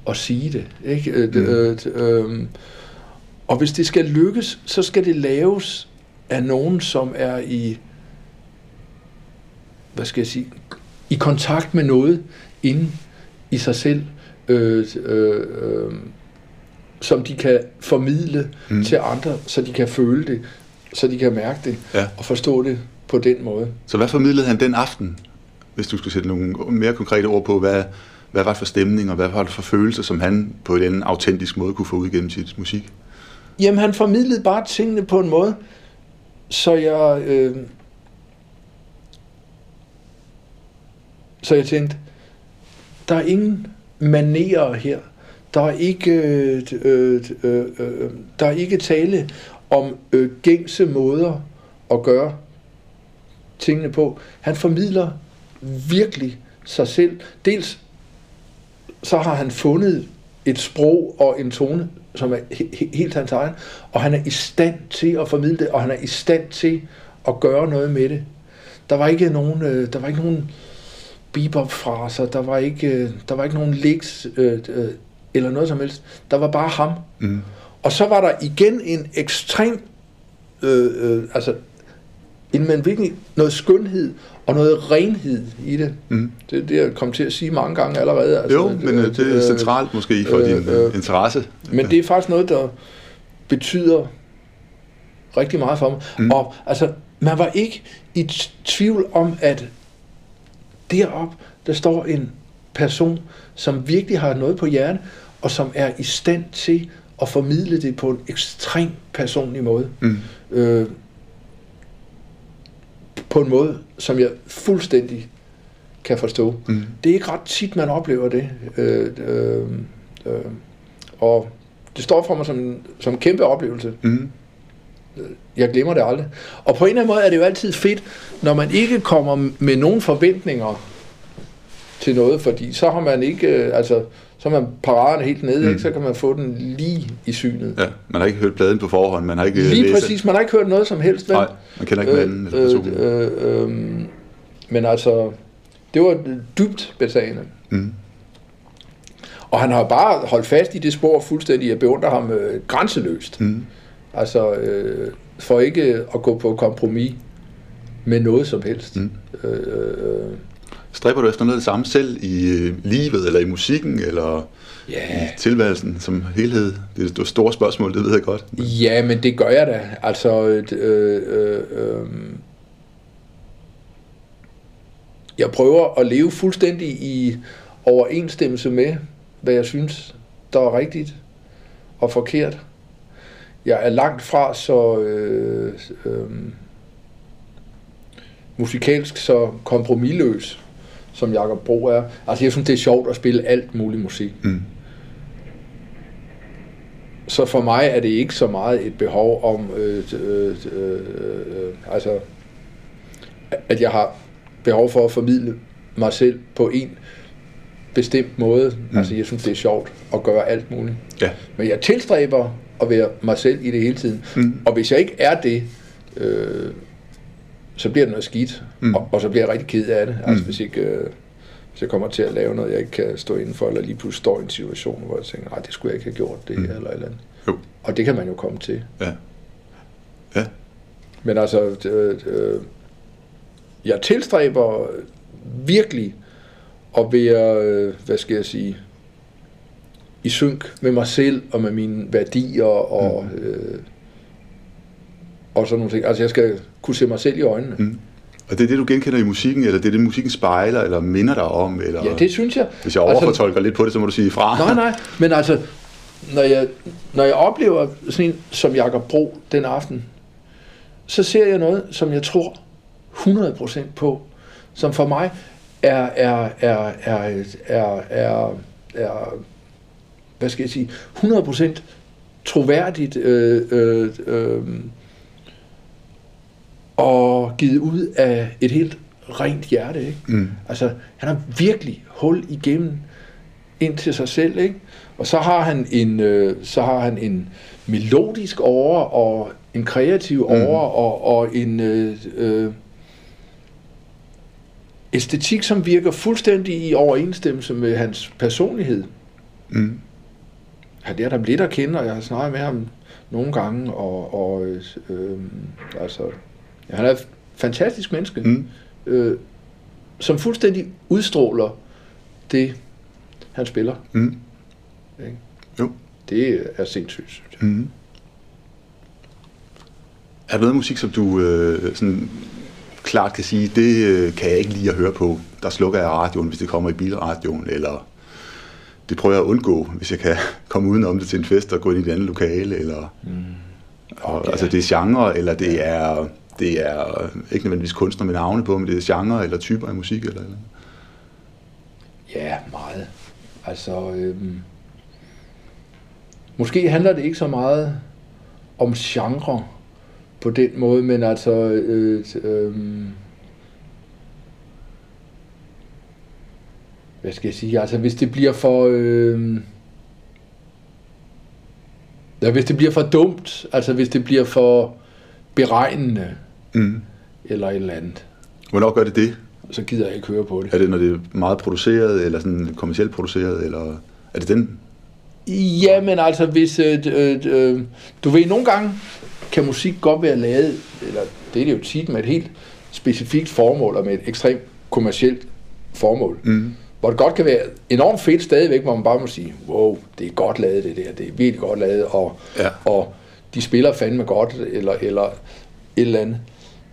at sige det. Ikke? Øh, Mm. øh, øh, og hvis det skal lykkes, så skal det laves af nogen, som er i, hvad skal jeg sige, i kontakt med noget inde i sig selv, øh, øh, øh, som de kan formidle Mm. mm. til andre, så de kan føle det, så de kan mærke det Ja. og forstå det på den måde. Så hvad formidlede han den aften, hvis du skulle sætte nogle mere konkrete ord på, hvad, hvad var det for stemning, og hvad var det for følelser, som han på en autentisk måde kunne få ud gennem sit musik? Jamen, han formidlede bare tingene på en måde, så jeg... Øh, så jeg tænkte, der er ingen manerer her. Der er ikke, øh, øh, øh, øh, der er ikke tale om øh, gængse måder at gøre tingene på. Han formidler virkelig sig selv. Dels så har han fundet et sprog og en tone, som er he- he- helt hans egen, og han er i stand til at formidle det, og han er i stand til at gøre noget med det. Der var ikke nogen, øh, der var ikke nogen bebop-fraser, der var ikke, øh, der var ikke nogen licks øh, øh, eller noget som helst. Der var bare ham. Mm. Og så var der igen en ekstrem, øh, øh, altså men virkelig noget skønhed og noget renhed i det. Mm. Det er det, jeg kom til at sige mange gange allerede. Altså, Jo, men øh, det er centralt måske for øh, din øh, interesse. Men det er faktisk noget, der betyder rigtig meget for mig. Mm. Og altså, man var ikke i tvivl om, at derop der står en person, som virkelig har noget på hjernen, og som er i stand til at formidle det på en ekstrem personlig måde. Mm. Øh, på en måde, som jeg fuldstændig kan forstå. Mm. Det er ikke ret tit, man oplever det. Øh, øh, øh, og det står for mig som, som en kæmpe oplevelse. Mm. Jeg glemmer det aldrig. Og på en eller anden måde er det jo altid fedt, når man ikke kommer med nogen forventninger til noget, fordi så har man ikke, øh, altså, så er man paraderne helt nede, Mm. ikke? så kan man få den lige i synet. Ja, man har ikke hørt pladen på forhånd, man har ikke Lige læst præcis, man har ikke hørt noget som helst. vel? Nej, man kender ikke manden eller personen. øh, øh, øh, men altså, det var dybt betagende. Mm. Og han har bare holdt fast i det spor fuldstændig. Jeg beundrer ham øh, grænseløst. Mm. Altså, øh, for ikke at gå på kompromis med noget som helst. Mm. Øh, øh, Stræber du efter noget af det samme selv i øh, livet, eller i musikken, eller ja, i tilværelsen som helhed? Det er et stort spørgsmål, det ved jeg godt. ja, men det gør jeg da. Altså, øh, øh, øh, jeg prøver at leve fuldstændig i overensstemmelse med, hvad jeg synes, der er rigtigt og forkert. Jeg er langt fra så øh, øh, musikalsk så kompromilløs, som Jakob Bro er. Altså, jeg synes, det er sjovt at spille alt muligt musik. Mm. Så for mig er det ikke så meget et behov om, øh, øh, øh, øh, altså, at jeg har behov for at formidle mig selv på en bestemt måde. Mm. Altså, jeg synes, det er sjovt at gøre alt muligt. Ja. Men jeg tilstræber at være mig selv i det hele tiden. Mm. Og hvis jeg ikke er det, øh, så bliver det noget skidt. Mm. Og, og så bliver jeg rigtig ked af det. Altså, Mm. hvis ikke... Øh, hvis jeg kommer til at lave noget, jeg ikke kan stå inden for, eller lige pludselig står i en situation, hvor jeg tænker, nej, det skulle jeg ikke have gjort, det Mm. eller et eller andet. Jo. Og det kan man jo komme til. Ja. Ja. Men altså, øh, øh, jeg tilstræber virkelig at være, øh, hvad skal jeg sige, i synk med mig selv og med mine værdier og, mm. øh, og sådan nogle ting. Altså, jeg skal kunne se mig selv i øjnene. Mm. Og det er det, du genkender i musikken, eller det er det, musikken spejler, eller minder dig om? Eller... Ja, det synes jeg. Hvis jeg overfortolker lidt på det, så må du sige fra. Nej, nej, men altså, når jeg, når jeg oplever sådan en som Jakob Bro den aften, så ser jeg noget, som jeg tror 100% på, som for mig er, er, er, er, er, er, er hvad skal jeg sige, 100% troværdigt øh, øh, øh, og givet ud af et helt rent hjerte. Ikke? Mm. Altså, han har virkelig hul igennem ind til sig selv, ikke? Og så har han en, øh, så har han en melodisk over og en kreativ over og, og en øh, øh, æstetik, som virker fuldstændig i overensstemmelse med hans personlighed. Mm. Han lært ham lidt at kende, og jeg har snakket med ham nogle gange, og, og øh, altså, ja, han er et fantastisk menneske Mm. øh, som fuldstændig udstråler det, han spiller. Mm. Ikke? Jo. Det er sindssygt, synes jeg. Mm. Er der noget musik, som du øh, sådan klart kan sige, det øh, kan jeg ikke lide at høre på. Der slukker jeg radioen, hvis det kommer i bilradioen, eller det prøver jeg at undgå, hvis jeg kan komme udenom det til en fest og gå ind i et andet lokale, eller mm. og, altså det er genre, eller det er det er øh, ikke nødvendigvis kunstner med navne på, men det er genre eller typer af musik eller eller. Ja, meget. Altså, øhm, måske handler det ikke så meget om genre på den måde, men altså, øh, øhm, hvad skal jeg sige, altså hvis det bliver for, øh, ja, hvis det bliver for dumt, altså hvis det bliver for beregnende, Mm. eller et eller andet, Hvornår gør det det? så gider jeg ikke høre på det. Er det, når det er meget produceret, eller sådan kommercielt produceret, eller er det den? Ja, men altså, hvis... Øh, øh, øh, du ved, nogle gange kan musik godt være lavet, eller det er det jo tit med et helt specifikt formål, og med et ekstremt kommercielt formål. Mm. Hvor det godt kan være enormt fedt stadigvæk, hvor man bare må sige, wow, det er godt lavet det der, det er virkelig godt lavet, og, Ja. og de spiller fandme godt, eller, eller et eller andet.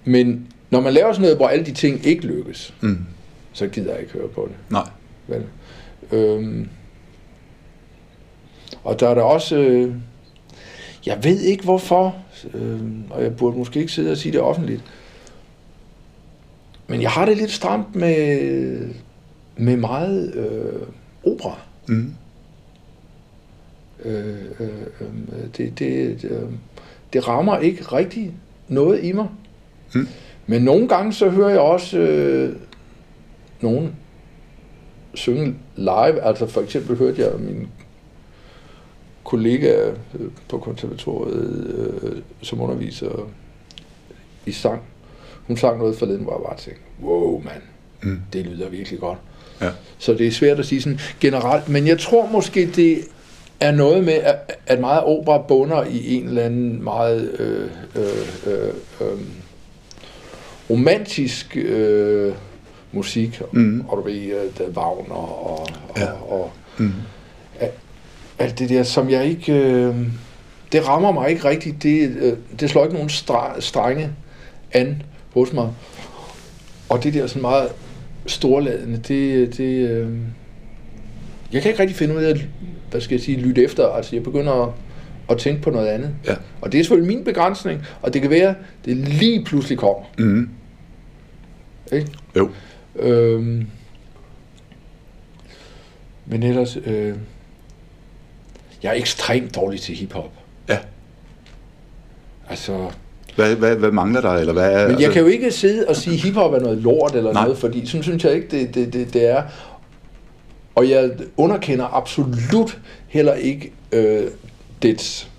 Men når man laver sådan noget, hvor alle de ting ikke lykkes, Mm. så gider jeg ikke høre på det. Nej. Vel? Øhm, og der er der også... Øh, jeg ved ikke hvorfor, øh, og jeg burde måske ikke sidde og sige det offentligt, men jeg har det lidt stramt med, med meget øh, opera. Mm. Øh, øh, øh, det, det, det, øh, det rammer ikke rigtig noget i mig. Mm. Men nogle gange så hører jeg også øh, nogen synge live. Altså for eksempel hørte jeg min kollega øh, på konservatoriet, øh, som underviser i sang. Hun sang noget forleden, hvor jeg bare tænkte, wow mand, Mm. det lyder virkelig godt. Ja. Så det er svært at sige sådan generelt, men jeg tror måske, det er noget med, at, at meget opera bunder i en eller anden meget øh, øh, øh, øh, romantisk øh, musik, Mm. og du ved, der Wagner og, og, Ja. og Mm. alt det der, som jeg ikke... Øh, det rammer mig ikke rigtigt. Det, øh, det slår ikke nogen stra- strenge an hos mig. Og det der sådan meget storladende, det... det øh, jeg kan ikke rigtig finde ud af, hvad skal jeg sige, lytte efter. Altså, jeg begynder at, at tænke på noget andet. Ja. Og det er selvfølgelig min begrænsning, og det kan være, det lige pludselig kommer. Mm. Ikke? Jo. Øhm, men ellers, øh, jeg er ekstremt dårlig til hiphop. Ja. Altså, Hvad, hvad, hvad mangler der, eller hvad er... altså- men jeg kan jo ikke sidde og sige, at hiphop er noget lort eller Nej. noget, fordi sådan synes jeg ikke, det, det, det, det er. Og jeg underkender absolut heller ikke øh, dets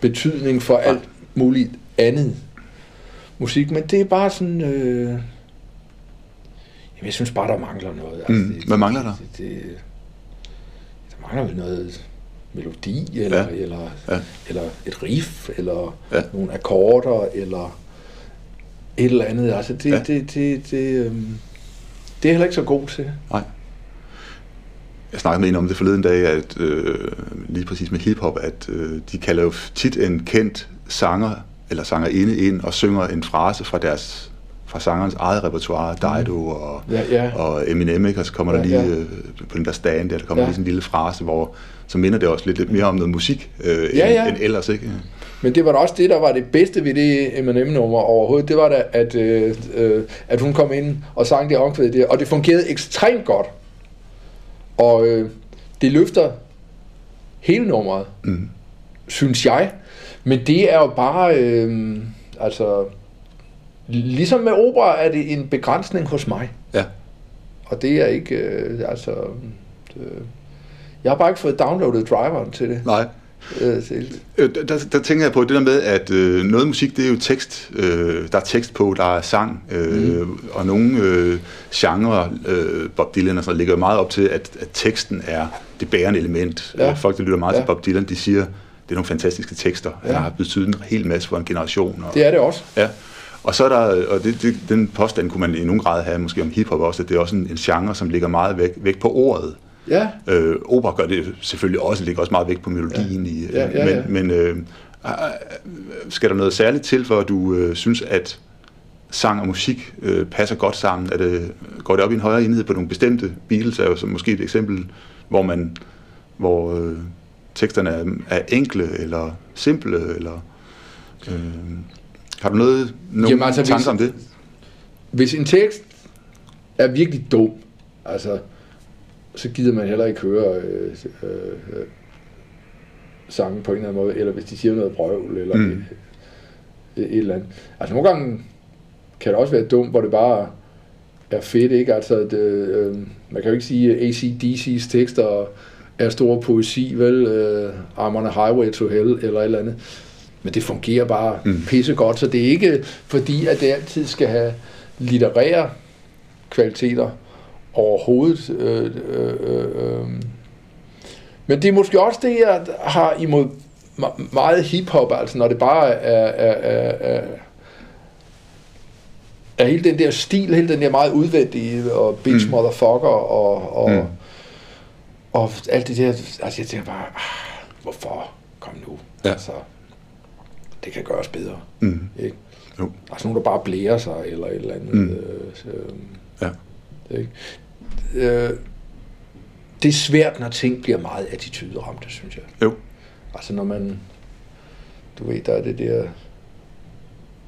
betydning for alt muligt andet musik, men det er bare sådan... Øh, jamen, jeg synes bare, der mangler noget. Altså, Mm. Hvad mangler der? Det, det, der mangler vel noget melodi, eller, Ja. eller, Ja. eller et riff, eller Ja. nogle akkorder, eller et eller andet. Altså, det, Ja. det, det, det, øhm, det er heller ikke så god til. Nej. Jeg snakkede med en om det forleden dag, at øh, lige præcis med hiphop, at øh, de kalder jo tit en kendt sanger eller sangerinde ind og synger en frase fra deres fra sangerens eget repertoire, Dido og, Ja, ja. og Eminem, ikke? og så kommer der Ja, lige ja. øh, på den der stand der, der kommer Ja. lige sådan en lille frase, hvor så minder det også lidt, lidt mere om noget musik øh, end, ja. end ellers, ikke? Men det var da også det, der var det bedste ved det Eminem-nummer overhovedet. Det var da, at, øh, øh, at hun kom ind og sang det omkvæd der. Og det fungerede ekstremt godt. Og øh, det løfter hele nummeret, Mm. synes jeg. Men det er jo bare, øh, altså, ligesom med opera er det en begrænsning hos mig. Ja. Og det er ikke, øh, altså, øh, jeg har bare ikke fået downloadet driveren til det. Nej. Øh, Øh, Der, der, tænker jeg på det der med, at øh, noget musik, det er jo tekst. Øh, der er tekst på, der er sang. Øh, mm. Og nogle øh, genrer, øh, Bob Dylan og så, ligger jo meget op til, at, at teksten er det bærende element. Ja. Ja. Folk, der lytter meget ja. Til Bob Dylan, de siger, det er nogle fantastiske tekster. Ja. Der har betydet en hel masse for en generation. Og, det er det også. Ja. Og så er der, og det, det, den påstand kunne man i nogen grad have, måske om hiphop også, at det er også en, en genre, som ligger meget væk, væk på ordet. Ja, Øh, opera gør det selvfølgelig også, ligger også meget vægt på melodien ja. i, øh, Ja, ja, ja. men, men øh, øh, skal der noget særligt til, for at du øh, synes, at sang og musik øh, passer godt sammen? Er det, går det op i en højere enhed på nogle bestemte Beatles, er jo som måske et eksempel, hvor man hvor øh, teksterne er, er enkle eller simple, eller øh, har du noget, nogle Jamen, altså, tanker hvis- om det? hvis en tekst er virkelig dum, altså, så gider man heller ikke høre øh, øh, øh, sangen på en eller anden måde, eller hvis de siger noget brøvl, eller Mm. et, et eller andet. Altså nogle gange kan det også være dumt, hvor det bare er fedt, ikke? Altså, det, øh, man kan jo ikke sige, at ACDC's tekster er stor poesi, vel? Øh, I'm on a highway to hell, eller et eller andet. Men det fungerer bare Mm. mm. pisse godt, så det er ikke fordi, at det altid skal have litterære kvaliteter overhovedet. Øh, øh, øh, øh. Men det er måske også det, jeg har imod me- meget hiphop, altså når det bare er, er, er, er, er hele den der stil, hele den der meget udvendige, og bitch Mm. mm. motherfucker, og, og, Mm. mm. og alt det der, altså jeg tænker bare, ah, hvorfor? Kom nu. Ja. Altså, det kan gøres bedre. Mm. Ikke? Jo. Sådan nogen, der bare blærer sig, eller et eller andet. Mm. Mm. Øh, så, Ja. det er ikke. Øh, det er svært, når ting bliver meget attituderamte, synes jeg. Jo. Altså når man, du ved, der er det der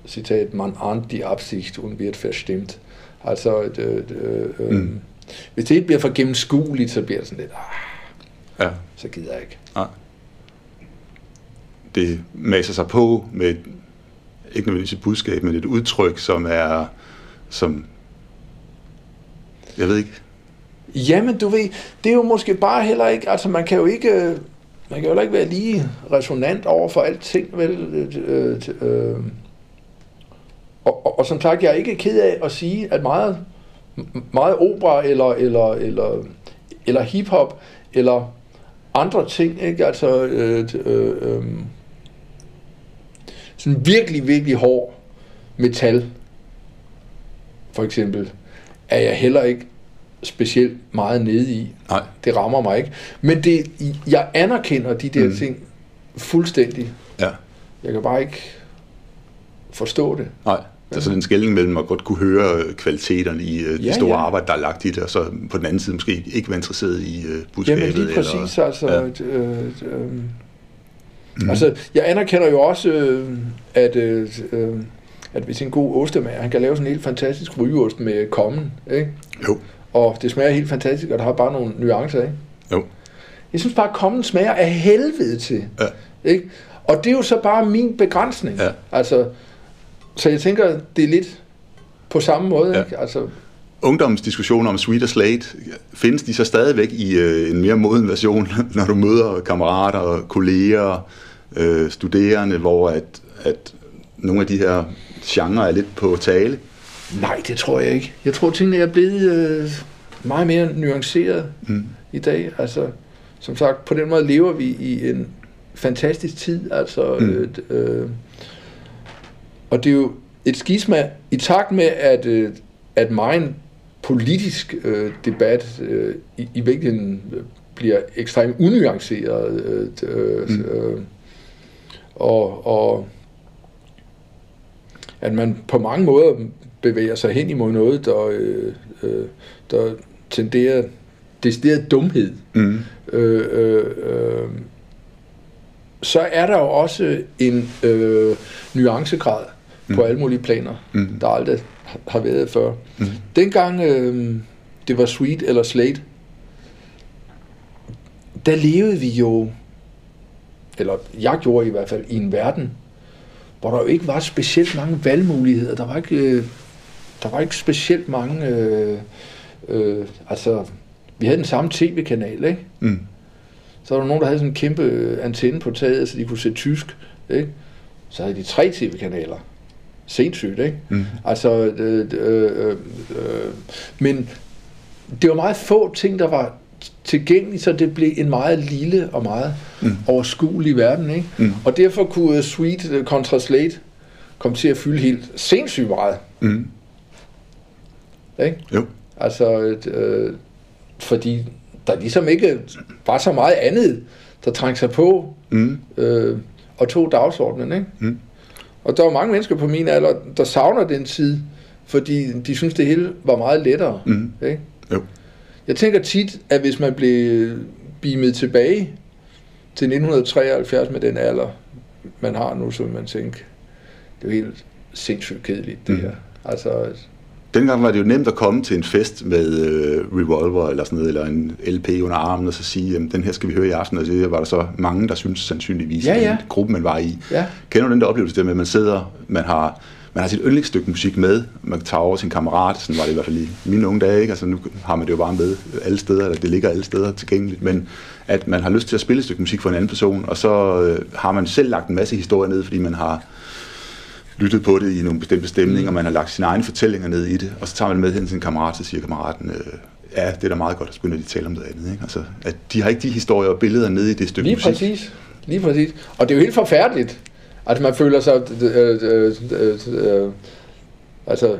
citat, man ahnt die Absicht und wird verstimmt. Altså, øh, øh, øh, mm. hvis det ikke bliver for gennemskueligt, så bliver det sådan lidt, ah, Ja. så gider jeg ikke. Nej. Det maser sig på med et, ikke nødvendigvis et budskab, men et udtryk, som er, som, jeg ved ikke, Jamen, du ved, det er jo måske bare heller ikke, altså man kan jo ikke, øh, man kan jo heller ikke være lige resonant over for alting, vel? Øh, øh, øh, og, og, og som sagt, jeg er ikke ked af at sige, at meget, meget opera eller, eller, eller, eller hiphop eller andre ting, ikke? Altså, øh, øh, øh, sådan virkelig, virkelig hård metal, for eksempel, er jeg heller ikke specielt meget nede i. nej, Det rammer mig ikke. Men det, jeg anerkender de der Mm. ting fuldstændig. ja, Jeg kan bare ikke forstå det. nej. Der er sådan en skældning mellem at godt kunne høre kvaliteterne i øh, det Ja, store ja. arbejde, der er lagt i det, og så på den anden side måske ikke være interesseret i øh, budskabet. Jamen lige præcis, eller, altså... Ja. Ja. Øh, øh, mm. Altså, jeg anerkender jo også, øh, at, øh, øh, at hvis en god ostemager, han kan lave sådan en helt fantastisk rygeost med kommen, ikke? Jo, Og det smager helt fantastisk, og der har bare nogle nuancer, ikke? jo, Jeg synes bare, at kommen smager af helvede til. ja, Ikke? Og det er jo så bare min begrænsning. Ja. Altså, så jeg tænker, det er lidt på samme måde. Ja. Ikke? Altså, ungdomsdiskussioner om Sweet og Slate, findes de så stadigvæk i øh, en mere moden version, når du møder kammerater, kolleger, øh, studerende, hvor at, at nogle af de her genrer er lidt på tale? Nej, det tror jeg ikke. Jeg tror, tingene er blevet øh, meget mere nuanceret Mm. i dag. Altså, som sagt, på den måde lever vi i en fantastisk tid. Altså, Mm. øh, øh, og det er jo et skisma i takt med, at, øh, at meget politisk øh, debat øh, i, i virkeligheden øh, bliver ekstremt unuanceret. Øh, øh, Mm. mm. øh, og, og at man på mange måder bevæger sig hen imod noget, der, øh, øh, der tenderer decideret dumhed. Mm. Øh, øh, øh, så er der jo også en øh, nuancegrad mm. på alle mulige planer, Mm. der aldrig har været før. Mm. Dengang øh, det var Sweet eller Slate, der levede vi jo, eller jeg gjorde i hvert fald, i en verden, hvor der jo ikke var specielt mange valgmuligheder. Der var ikke, øh, der var ikke specielt mange... Øh, øh, altså, vi havde den samme tv-kanal, ikke? Mm. Så var der nogen, der havde sådan en kæmpe øh, antenne på taget, så de kunne se tysk, ikke? Så havde de tre tv-kanaler. Sindssygt, ikke? Mm. Altså, øh, øh, øh, øh, men det var meget få ting, der var tilgængelige, så det blev en meget lille og meget Mm. overskuelig verden, ikke? Mm. Og derfor kunne øh, Sweet kontra Slate komme til at fylde helt sindssygt meget, Mm. Ikke? Jo. Altså, øh, fordi der ligesom ikke var så meget andet, der trængte sig på Mm. øh, og tog dagsordenen, ikke? Mm. Og der var mange mennesker på min alder, der savner den tid, fordi de synes, det hele var meget lettere. Mm. Ikke? Jo. Jeg tænker tit, at hvis man blev beamet tilbage til 1973 med den alder, man har nu, så vil man tænke, det er jo helt sindssygt kedeligt, det Mm. her. Altså, Dengang var det jo nemt at komme til en fest med øh, Revolver eller sådan noget, eller en LP under armen, og så sige, jamen, den her skal vi høre i aften, og det var der så mange, der synes sandsynligvis, Ja, ja. den gruppe, man var i. ja, Kender du den der oplevelse der med, at man sidder, man har, man har sit yndlingsstykke musik med, man tager over sin kammerat, sådan var det i hvert fald i mine unge dage, ikke? altså nu har man det jo bare med alle steder, eller det ligger alle steder tilgængeligt, men at man har lyst til at spille et stykke musik for en anden person, og så øh, har man selv lagt en masse historier ned, fordi man har lyttet på det i nogle bestemte stemninger, og man har lagt sine egne fortællinger ned i det, og så tager man det med hen til sin kammerat, så siger kammeraten, øh, ja, det er da meget godt, at så begynder de at tale om noget andet. Ikke? Altså, at de har ikke de historier og billeder nede i det stykke lige musik. præcis. Lige præcis. Og det er jo helt forfærdeligt. Altså, man føler sig... Øh, øh, øh, øh, altså,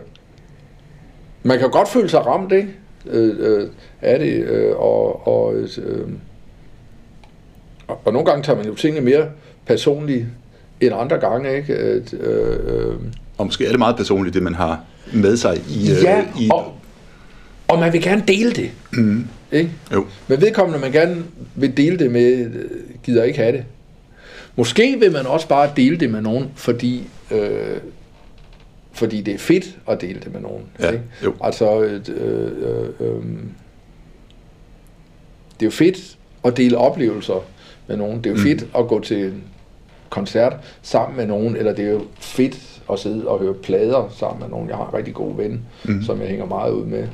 man kan godt føle sig ramt, ikke? Øh, øh, af det, øh, og, og, øh, og, og nogle gange tager man jo tingene mere personligt end andre gange, ikke? At, øh, øh, Og måske er det meget personligt, det man har med sig i... øh, ja, i og, Og man vil gerne dele det. Mm. Ikke? Jo. Men vedkommende, man gerne vil dele det med, øh, gider ikke have det. Måske vil man også bare dele det med nogen, fordi, øh, fordi det er fedt at dele det med nogen. Ja, ikke? jo. Altså, øh, øh, øh, det er jo fedt at dele oplevelser med nogen. Det er jo Mm. fedt at gå til koncert sammen med nogen, eller det er jo fedt at sidde og høre plader sammen med nogen. Jeg har en rigtig god ven, Mm. som jeg hænger meget ud med,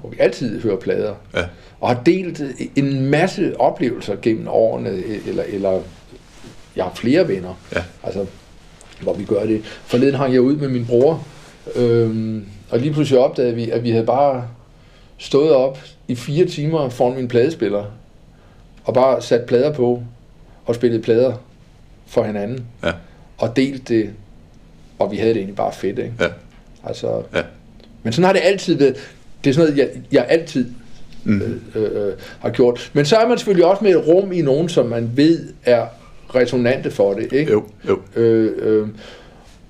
hvor vi altid hører plader Ja. og har delt en masse oplevelser gennem årene, eller, eller jeg har flere venner, Ja. altså, hvor vi gør det. Forleden hang jeg ud med min bror, øhm, og lige pludselig opdagede vi, at vi havde bare stået op i fire timer foran min pladespiller, og bare sat plader på, og spillet plader for hinanden, Ja. og delt det, og vi havde det egentlig bare fedt, ikke? Ja. Altså, Ja. Men sådan har det altid været. Det er sådan noget, jeg, jeg altid Mm. øh, øh, har gjort. Men så er man selvfølgelig også med et rum i nogen, som man ved er resonante for det. Ikke? Jo, jo. Øh, øh,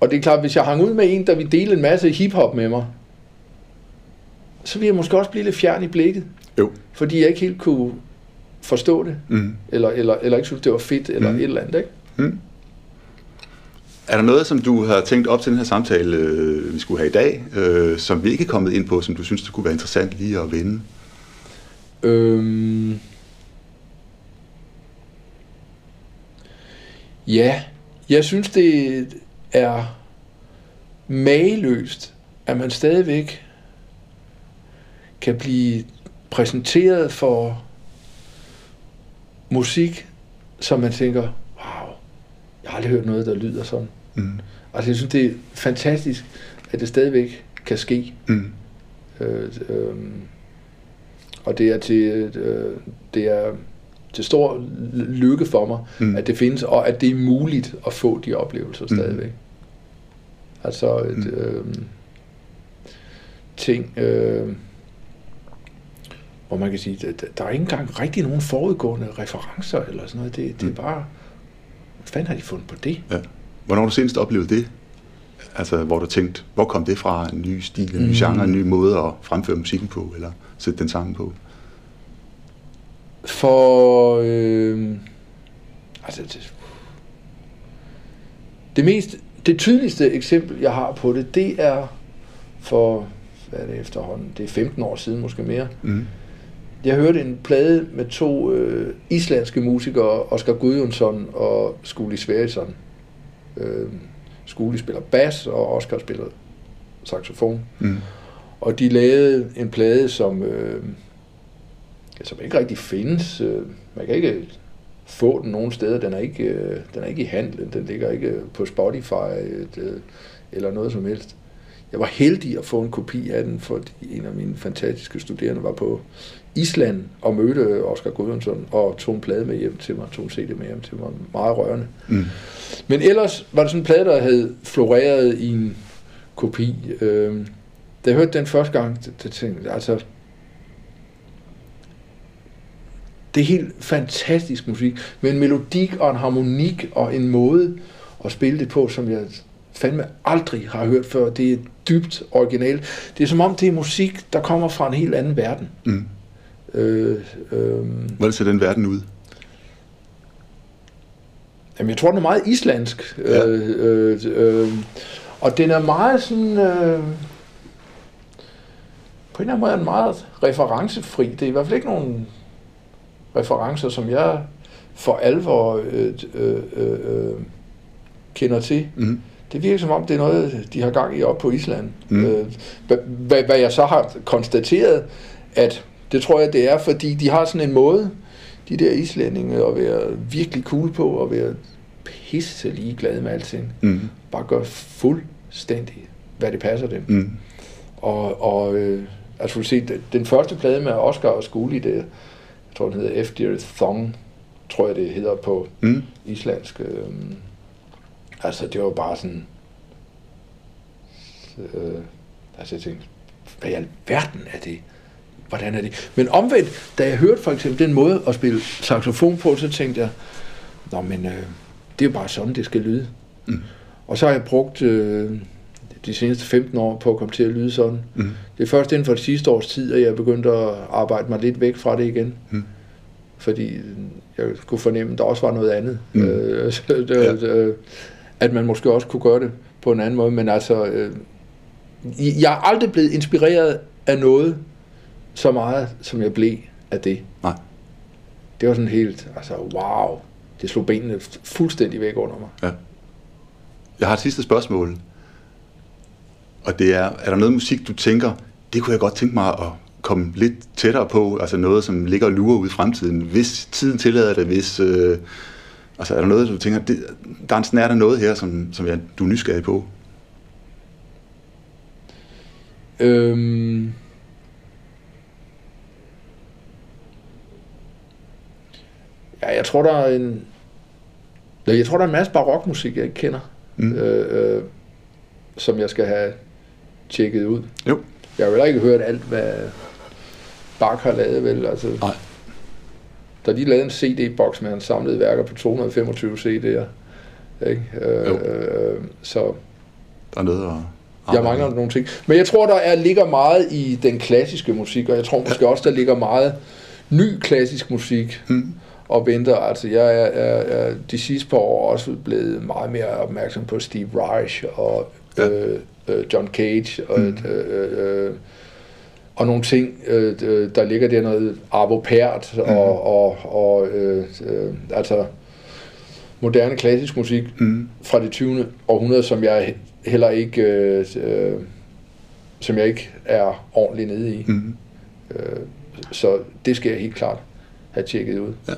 og det er klart, hvis jeg hang ud med en, der vil dele en masse hiphop med mig, så vil jeg måske også blive lidt fjern i blikket. Jo. Fordi jeg ikke helt kunne forstå det, Mm. eller, eller, eller ikke synes, det var fedt, eller mm. et eller andet. Ikke? Mm. Er der noget, som du har tænkt op til den her samtale, øh, vi skulle have i dag, øh, som vi ikke er kommet ind på, som du synes, det kunne være interessant lige at vende? Øhm, ja, jeg synes, det er mageløst, at man stadigvæk kan blive præsenteret for musik, som man tænker, jeg har aldrig hørt noget, der lyder sådan. Mm. Altså, jeg synes, det er fantastisk, at det stadigvæk kan ske. Mm. Øh, øh, og det er til, øh, det er til stor lykke for mig, Mm. at det findes, og at det er muligt at få de oplevelser Mm. stadigvæk. Altså et, Mm. øh, ting, øh, hvor man kan sige, at der er ikke engang rigtig nogen forudgående referencer eller sådan noget. Det, det er Mm. bare, hvad fanden har de fundet på det? Ja. Hvornår har du senest oplevet det? Altså, hvor du tænkte, hvor kom det fra? En ny stil, en ny Mm. genre, en ny måde at fremføre musikken på, eller sætte den sammen på? For øh, altså det, det mest det tydeligste eksempel jeg har på det, det er for hvad er det efterhånden, det er 15 år siden måske mere. Mm. Jeg hørte en plade med to øh, islandske musikere, Oscar Gudjonsson og Skuli Sverrisson. Øh, Skuli spiller bas, og Oscar spiller saxofon. Mm. Og de lavede en plade, som, øh, som ikke rigtig findes. Øh, man kan ikke få den nogen steder. Den er ikke, øh, den er ikke i handlen. Den ligger ikke på Spotify et, øh, eller noget som helst. Jeg var heldig at få en kopi af den, fordi en af mine fantastiske studerende var på Island og mødte Oscar Gudjonsson og tog en plade med hjem til mig, tog en CD med hjem til mig. Meget rørende. Mm. Men ellers var det sådan en plade, der havde floreret i en kopi. Øh, da jeg hørte den første gang, det, det tænkte jeg, altså, det er helt fantastisk musik, med en melodik og en harmonik og en måde at spille det på, som jeg fandme aldrig har hørt før. Det er dybt originalt. Det er som om, det er musik, der kommer fra en helt anden verden. Mm. Øh, øh, Hvordan ser den verden ud? Jamen, jeg tror, den er meget islandsk. Ja. Øh, øh, øh, og den er meget sådan... Øh, på en eller anden måde er den meget referencefri. Det er i hvert fald ikke nogen referencer, som jeg for alvor øh, øh, øh, øh, kender til. Mm. Det virker som om, det er noget, de har gang i op på Island. Mm. Øh, hvad, hvad, hvad jeg så har konstateret, at det tror jeg, det er, fordi de har sådan en måde, de der islændinge, at være virkelig cool på, og være pisse ligeglade med alting. Mm. Bare gøre fuldstændig, hvad det passer dem. Mm. Og, og øh, altså, se, den- første plade med Oscar og Skuli, det, jeg tror, den hedder. Dear Thong, tror jeg, det hedder på Mm. islandsk. Øh, altså, det var bare sådan... Øh, altså, jeg tænkte, hvad i alverden er det? Hvordan er det? Men omvendt, da jeg hørte for eksempel den måde at spille saxofon på, så tænkte jeg, nå, men øh, det er jo bare sådan, det skal lyde. Mm. Og så har jeg brugt øh, de seneste 15 år på at komme til at lyde sådan. Mm. Det er først inden for det sidste års tid, at jeg begyndte at arbejde mig lidt væk fra det igen. Mm. Fordi jeg kunne fornemme, at der også var noget andet. Mm. Øh, så det, Ja. øh, at man måske også kunne gøre det på en anden måde. Men altså, øh, jeg er aldrig blevet inspireret af noget så meget, som jeg blev af det. Nej. Det var sådan helt, altså wow, det slog benene fuldstændig væk under mig. Jeg har et sidste spørgsmål. Og det er, er der noget musik, du tænker, det kunne jeg godt tænke mig at komme lidt tættere på, altså noget, som ligger og lurer ud i fremtiden, hvis tiden tillader det, hvis... Øh, altså er der noget, du tænker, det, der er en snært af noget her, som, som jeg, du er nysgerrig på? Øhm, ja, jeg tror, der er en... Ja, Jeg tror, der er en masse barokmusik, jeg ikke kender, Mm. øh, øh, som jeg skal have tjekket ud. Jo. Jeg har heller ikke hørt alt, hvad Bach har lavet, vel? Altså, Nej. Da de lavede en CD-boks med hans samlede værker på 225 CD'er, ikke? Øh, Jo. øh, så Der er noget at... jeg mangler nogle ting. Men jeg tror, der er, ligger meget i den klassiske musik, og jeg tror måske også, der ligger meget ny klassisk musik Mm. Og venter. Altså, jeg er, er, er de sidste par år også blevet meget mere opmærksom på Steve Reich og Ja. øh, øh, John Cage og, Mm. øh, øh, og nogle ting, øh, øh, der ligger der noget Arvo Pärt Mm. og, og, og øh, øh, altså moderne klassisk musik Mm. fra det 20. århundrede, som jeg he- heller ikke øh, øh, som jeg ikke er ordentligt nede i. Mm. Øh, så det skal jeg helt klart have tjekket ud. Ja.